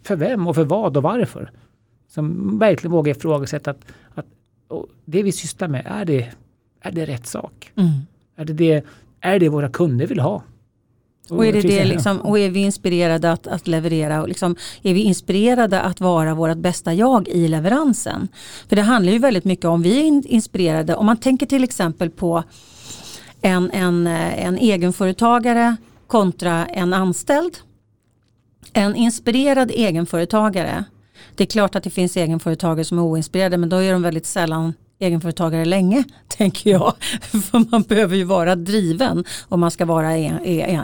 för vem och för vad och varför? Som verkligen vågar ifrågasätta att, att det vi sysslar med, är det, är det rätt sak? Mm. Är, det det, är det våra kunder vill ha? Och är, det det liksom, och är vi inspirerade att, att leverera? Och liksom, är vi inspirerade att vara vårt bästa jag i leveransen? För det handlar ju väldigt mycket om vi är inspirerade. Om man tänker till exempel på en, en, en egenföretagare kontra en anställd. En inspirerad egenföretagare. Det är klart att det finns egenföretagare som är oinspirerade men då är de väldigt sällan egenföretagare länge, tänker jag. För man behöver ju vara driven om man ska vara en,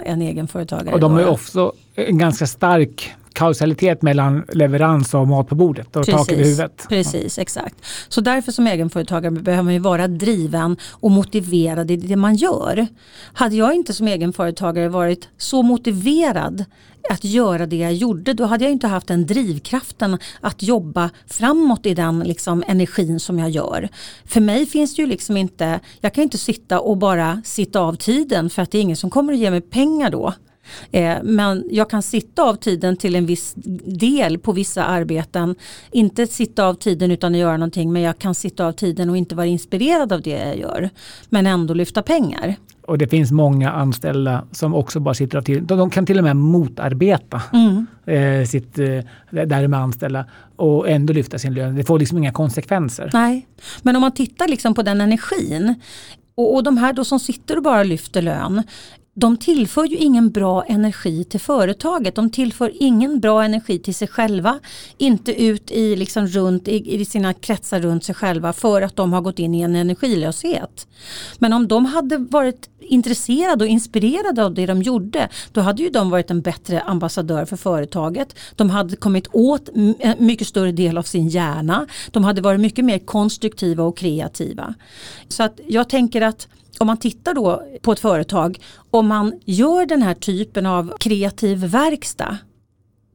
en egenföretagare. Och de har också en ganska stark kausalitet mellan leverans och mat på bordet och tak över huvudet. Precis, ja. exakt. Så därför som egenföretagare behöver man ju vara driven och motiverad i det man gör. Hade jag inte som egenföretagare varit så motiverad att göra det jag gjorde då hade jag inte haft den drivkraften att jobba framåt i den liksom, energin som jag gör. För mig finns det ju liksom inte, jag kan inte sitta och bara sitta av tiden för att det är ingen som kommer att ge mig pengar då. Eh, men jag kan sitta av tiden till en viss del på vissa arbeten. Inte sitta av tiden utan att göra någonting men jag kan sitta av tiden och inte vara inspirerad av det jag gör. Men ändå lyfta pengar. Och det finns många anställda som också bara sitter av tiden. De kan till och med motarbeta mm. eh, sitt, eh, där de är anställda och ändå lyfta sin lön. Det får liksom inga konsekvenser. Nej, men om man tittar liksom på den energin och, de här då som sitter och bara lyfter lön de tillför ju ingen bra energi till företaget. De tillför ingen bra energi till sig själva. Inte ut i, liksom runt, i, i sina kretsar runt sig själva för att de har gått in i en energilöshet. Men om de hade varit intresserade och inspirerade av det de gjorde då hade ju de varit en bättre ambassadör för företaget. De hade kommit åt en eh, mycket större del av sin hjärna. De hade varit mycket mer konstruktiva och kreativa. Så att jag tänker att om man tittar då på ett företag, om man gör den här typen av kreativ verkstad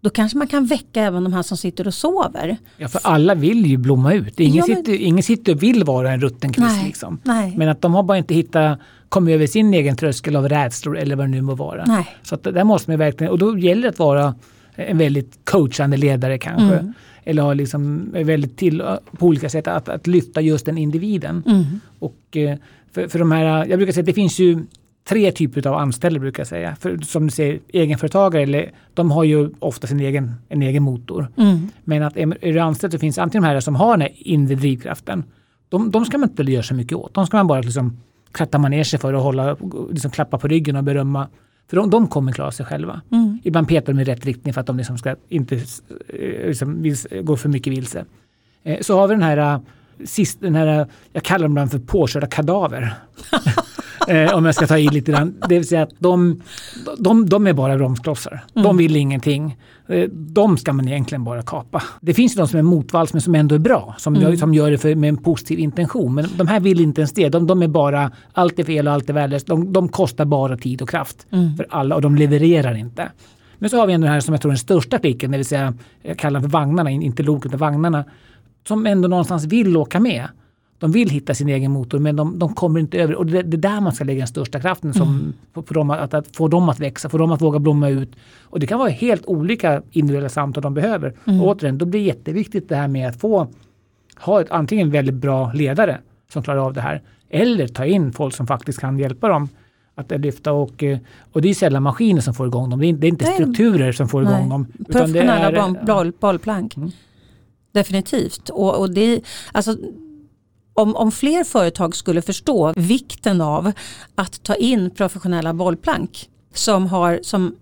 då kanske man kan väcka även de här som sitter och sover. Ja, för alla vill ju blomma ut. Ingen, ja, men... sitter, ingen sitter och vill vara en rutten kvist. Liksom. nej. Men att de har bara inte hittat, kommit över sin egen tröskel av rädslor eller vad det nu må vara. Nej. Så att där måste man verkligen, och då gäller det att vara en väldigt coachande ledare kanske. Mm. Eller ha liksom väldigt till på olika sätt att, att lyfta just den individen. Mm. Och eh, för, för de här, jag brukar säga att det finns ju tre typer av anställda brukar jag säga. För, som du säger, egenföretagare, eller, de har ju ofta sin egen, en egen motor. Mm. Men att är, är du anställd så finns antingen de här som har den här inre drivkraften. De, de ska man inte göra så mycket åt. De ska man bara liksom kratta manege för och hålla, liksom klappa på ryggen och berömma. För de, de kommer klara sig själva. Mm. Ibland petar de i rätt riktning för att de liksom ska inte eh, liksom, gå för mycket vilse. Eh, så har vi den här sist, den här, jag kallar dem ibland för påkörda kadaver. eh, om jag ska ta i lite grann. Det vill säga att de, de, de är bara bromsklossar. Mm. De vill ingenting. Eh, de ska man egentligen bara kapa. Det finns ju de som är motvalls men som ändå är bra. Som, mm. gör, som gör det för, med en positiv intention. Men de här vill inte ens det. De, de är bara, allt är fel och allt är värdelöst. De, de kostar bara tid och kraft mm. för alla och de levererar inte. Men så har vi den här som jag tror är den största artikeln, det vill säga jag kallar den för vagnarna, inte loket utan vagnarna som ändå någonstans vill åka med. De vill hitta sin egen motor men de, de kommer inte över. Och det, det är där man ska lägga den största kraften som, mm. på, på dem, att, att, få dem att växa, få dem att våga blomma ut. Och det kan vara helt olika individuella samtal de behöver. Mm. Och återigen, då blir det jätteviktigt det här med att få ha ett, antingen väldigt bra ledare som klarar av det här. Eller ta in folk som faktiskt kan hjälpa dem att lyfta och, och det är sällan maskiner som får igång dem. Det är, inte strukturer som får igång dem. Professionella boll, bollplank. Mm. Definitivt. Och, och det, alltså, om, om fler företag skulle förstå vikten av att ta in professionella bollplank som har som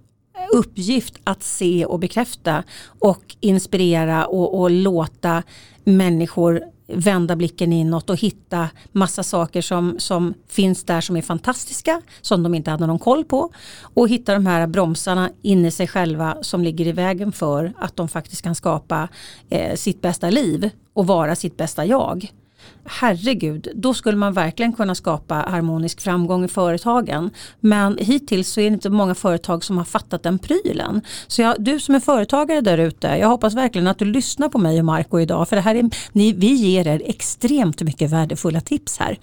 uppgift att se och bekräfta och inspirera och, och låta människor vända blicken inåt och hitta massa saker som, som finns där som är fantastiska, som de inte hade någon koll på. Och hitta de här bromsarna in i sig själva som ligger i vägen för att de faktiskt kan skapa eh, sitt bästa liv och vara sitt bästa jag herregud, då skulle man verkligen kunna skapa harmonisk framgång i företagen. Men hittills så är det inte många företag som har fattat den prylen. Så jag, du som är företagare där ute, jag hoppas verkligen att du lyssnar på mig och Marco idag. För det här är, ni, vi ger er extremt mycket värdefulla tips här.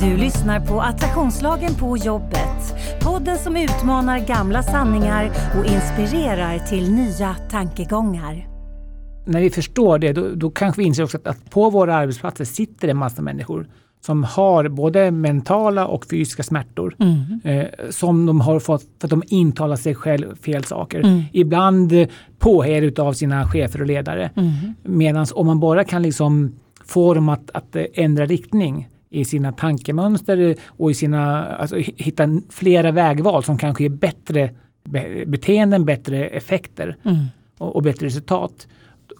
Du lyssnar på Attraktionslagen på jobbet. Podden som utmanar gamla sanningar och inspirerar till nya tankegångar när vi förstår det, då, då kanske vi inser också att, att, på våra arbetsplatser sitter det en massa människor som har både mentala och fysiska smärtor mm. eh, som de har fått för att de intalar sig själv fel saker. Mm. Ibland påhejade av sina chefer och ledare. Mm. Medan om man bara kan liksom få dem att, att ändra riktning i sina tankemönster och i sina, alltså, hitta flera vägval som kanske ger bättre beteenden, bättre effekter mm. och, och bättre resultat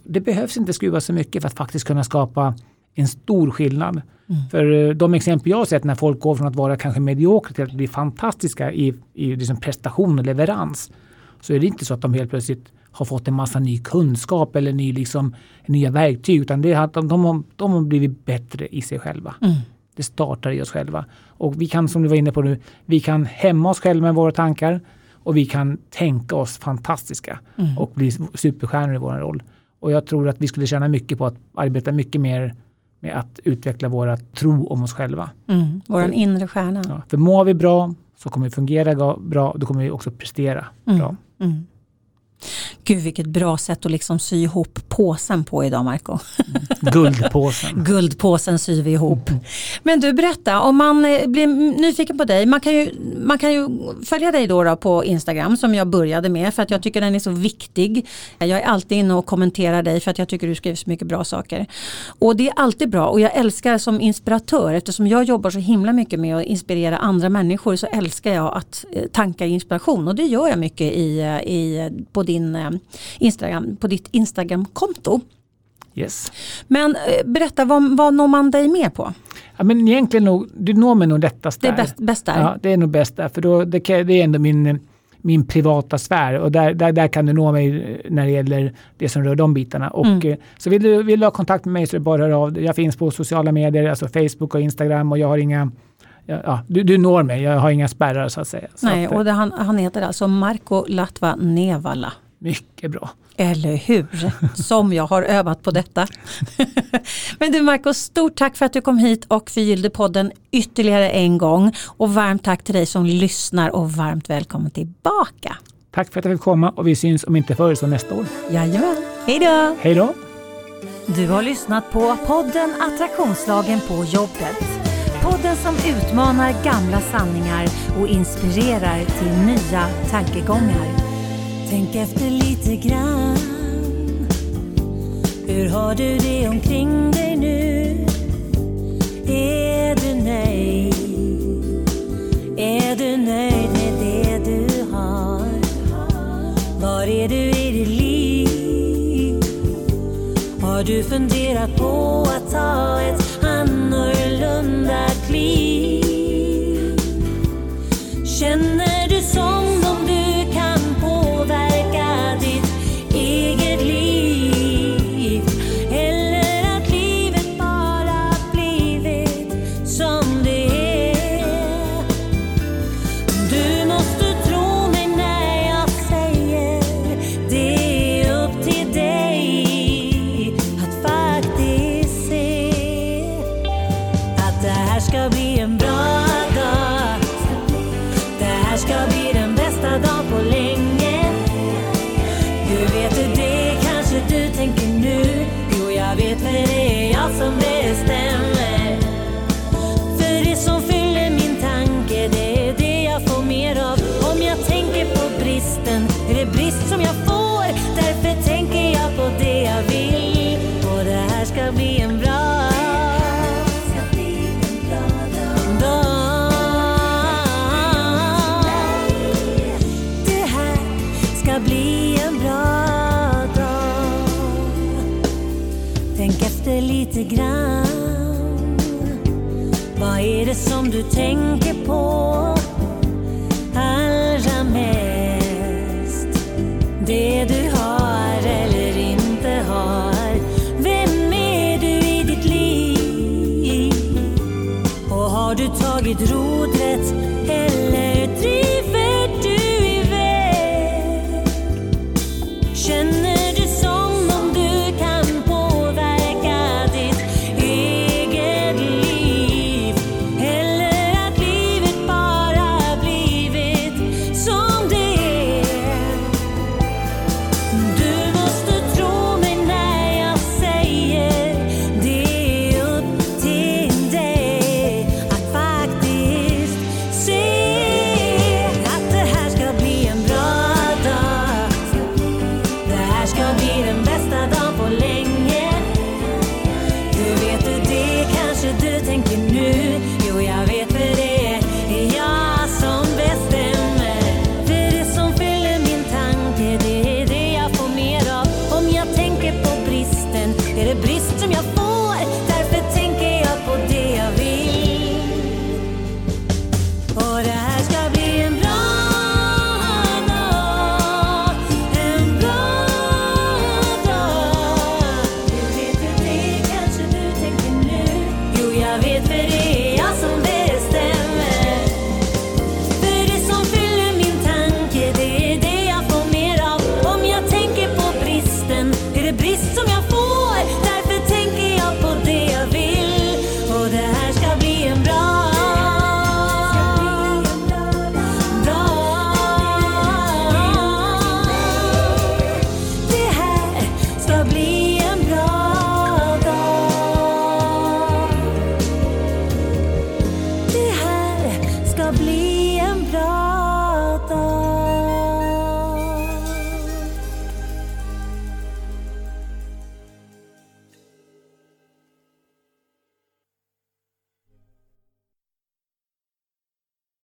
det behövs inte skruva så mycket för att faktiskt kunna skapa en stor skillnad. Mm. För eh, de exempel jag har sett när folk går från att vara kanske mediokra till att bli fantastiska i, i liksom prestation och leverans. Så är det inte så att de helt plötsligt har fått en massa ny kunskap eller ny, liksom, nya verktyg. Utan det är att de, de, har, de har blivit bättre i sig själva. Mm. Det startar i oss själva. Och vi kan, som du var inne på nu, vi kan hämma oss själva med våra tankar och vi kan tänka oss fantastiska mm. och bli superstjärnor i vår roll. Och jag tror att vi skulle tjäna mycket på att arbeta mycket mer med att utveckla våra tro om oss själva. Mm, våran inre stjärna. Ja, för mår vi bra så kommer vi fungera bra, då kommer vi också prestera mm, bra. Mm. Gud vilket bra sätt att liksom sy ihop påsen på idag Marco. Guldpåsen. Guldpåsen syr vi ihop. Mm. Men du berätta, om man eh, blir nyfiken på dig, man kan ju, man kan ju följa dig då, då på Instagram som jag började med för att jag tycker den är så viktig. Jag är alltid inne och kommenterar dig för att jag tycker du skriver så mycket bra saker. Och det är alltid bra och jag älskar som inspiratör eftersom jag jobbar så himla mycket med att inspirera andra människor så älskar jag att eh, tanka inspiration och det gör jag mycket i, eh, i, på din Instagram, på ditt Instagramkonto. Yes. Men eh, berätta, vad, vad når man dig med på? Ja, men egentligen nog, du når mig nog lättast där. Det är bäst, bäst där? Ja, det är nog bäst där. För då, det, det är ändå min, min privata sfär och där, där, där kan du nå mig när det gäller det som rör de bitarna. Och, mm. Eh, så vill du, vill du ha kontakt med mig så är det bara att höra av dig. Jag finns på sociala medier, alltså Facebook och Instagram och jag har inga Ja, du, du når mig, jag har inga spärrar så att säga. Så Nej, att, och det, han, han heter alltså Marco Latva Nevala. Mycket bra. Eller hur? Som jag har övat på detta. Men du Marco, stort tack för att du kom hit och förgyllde podden ytterligare en gång. Och varmt tack till dig som lyssnar och varmt välkommen tillbaka. Tack för att jag fick komma och vi syns om inte förr så nästa år. Jajamän. Hej då! Hej då! Du har lyssnat på podden Attraktionslagen på jobbet. Podden som utmanar gamla sanningar och inspirerar till nya tankegångar. Tänk efter lite grann. Hur har du det omkring dig nu? Är du nöjd? Är du nöjd med det du har? Var är du Har du funderat på att ta ett annorlunda kliv? Känner Tänk efter lite grann. Vad är det som du tänker på allra mest?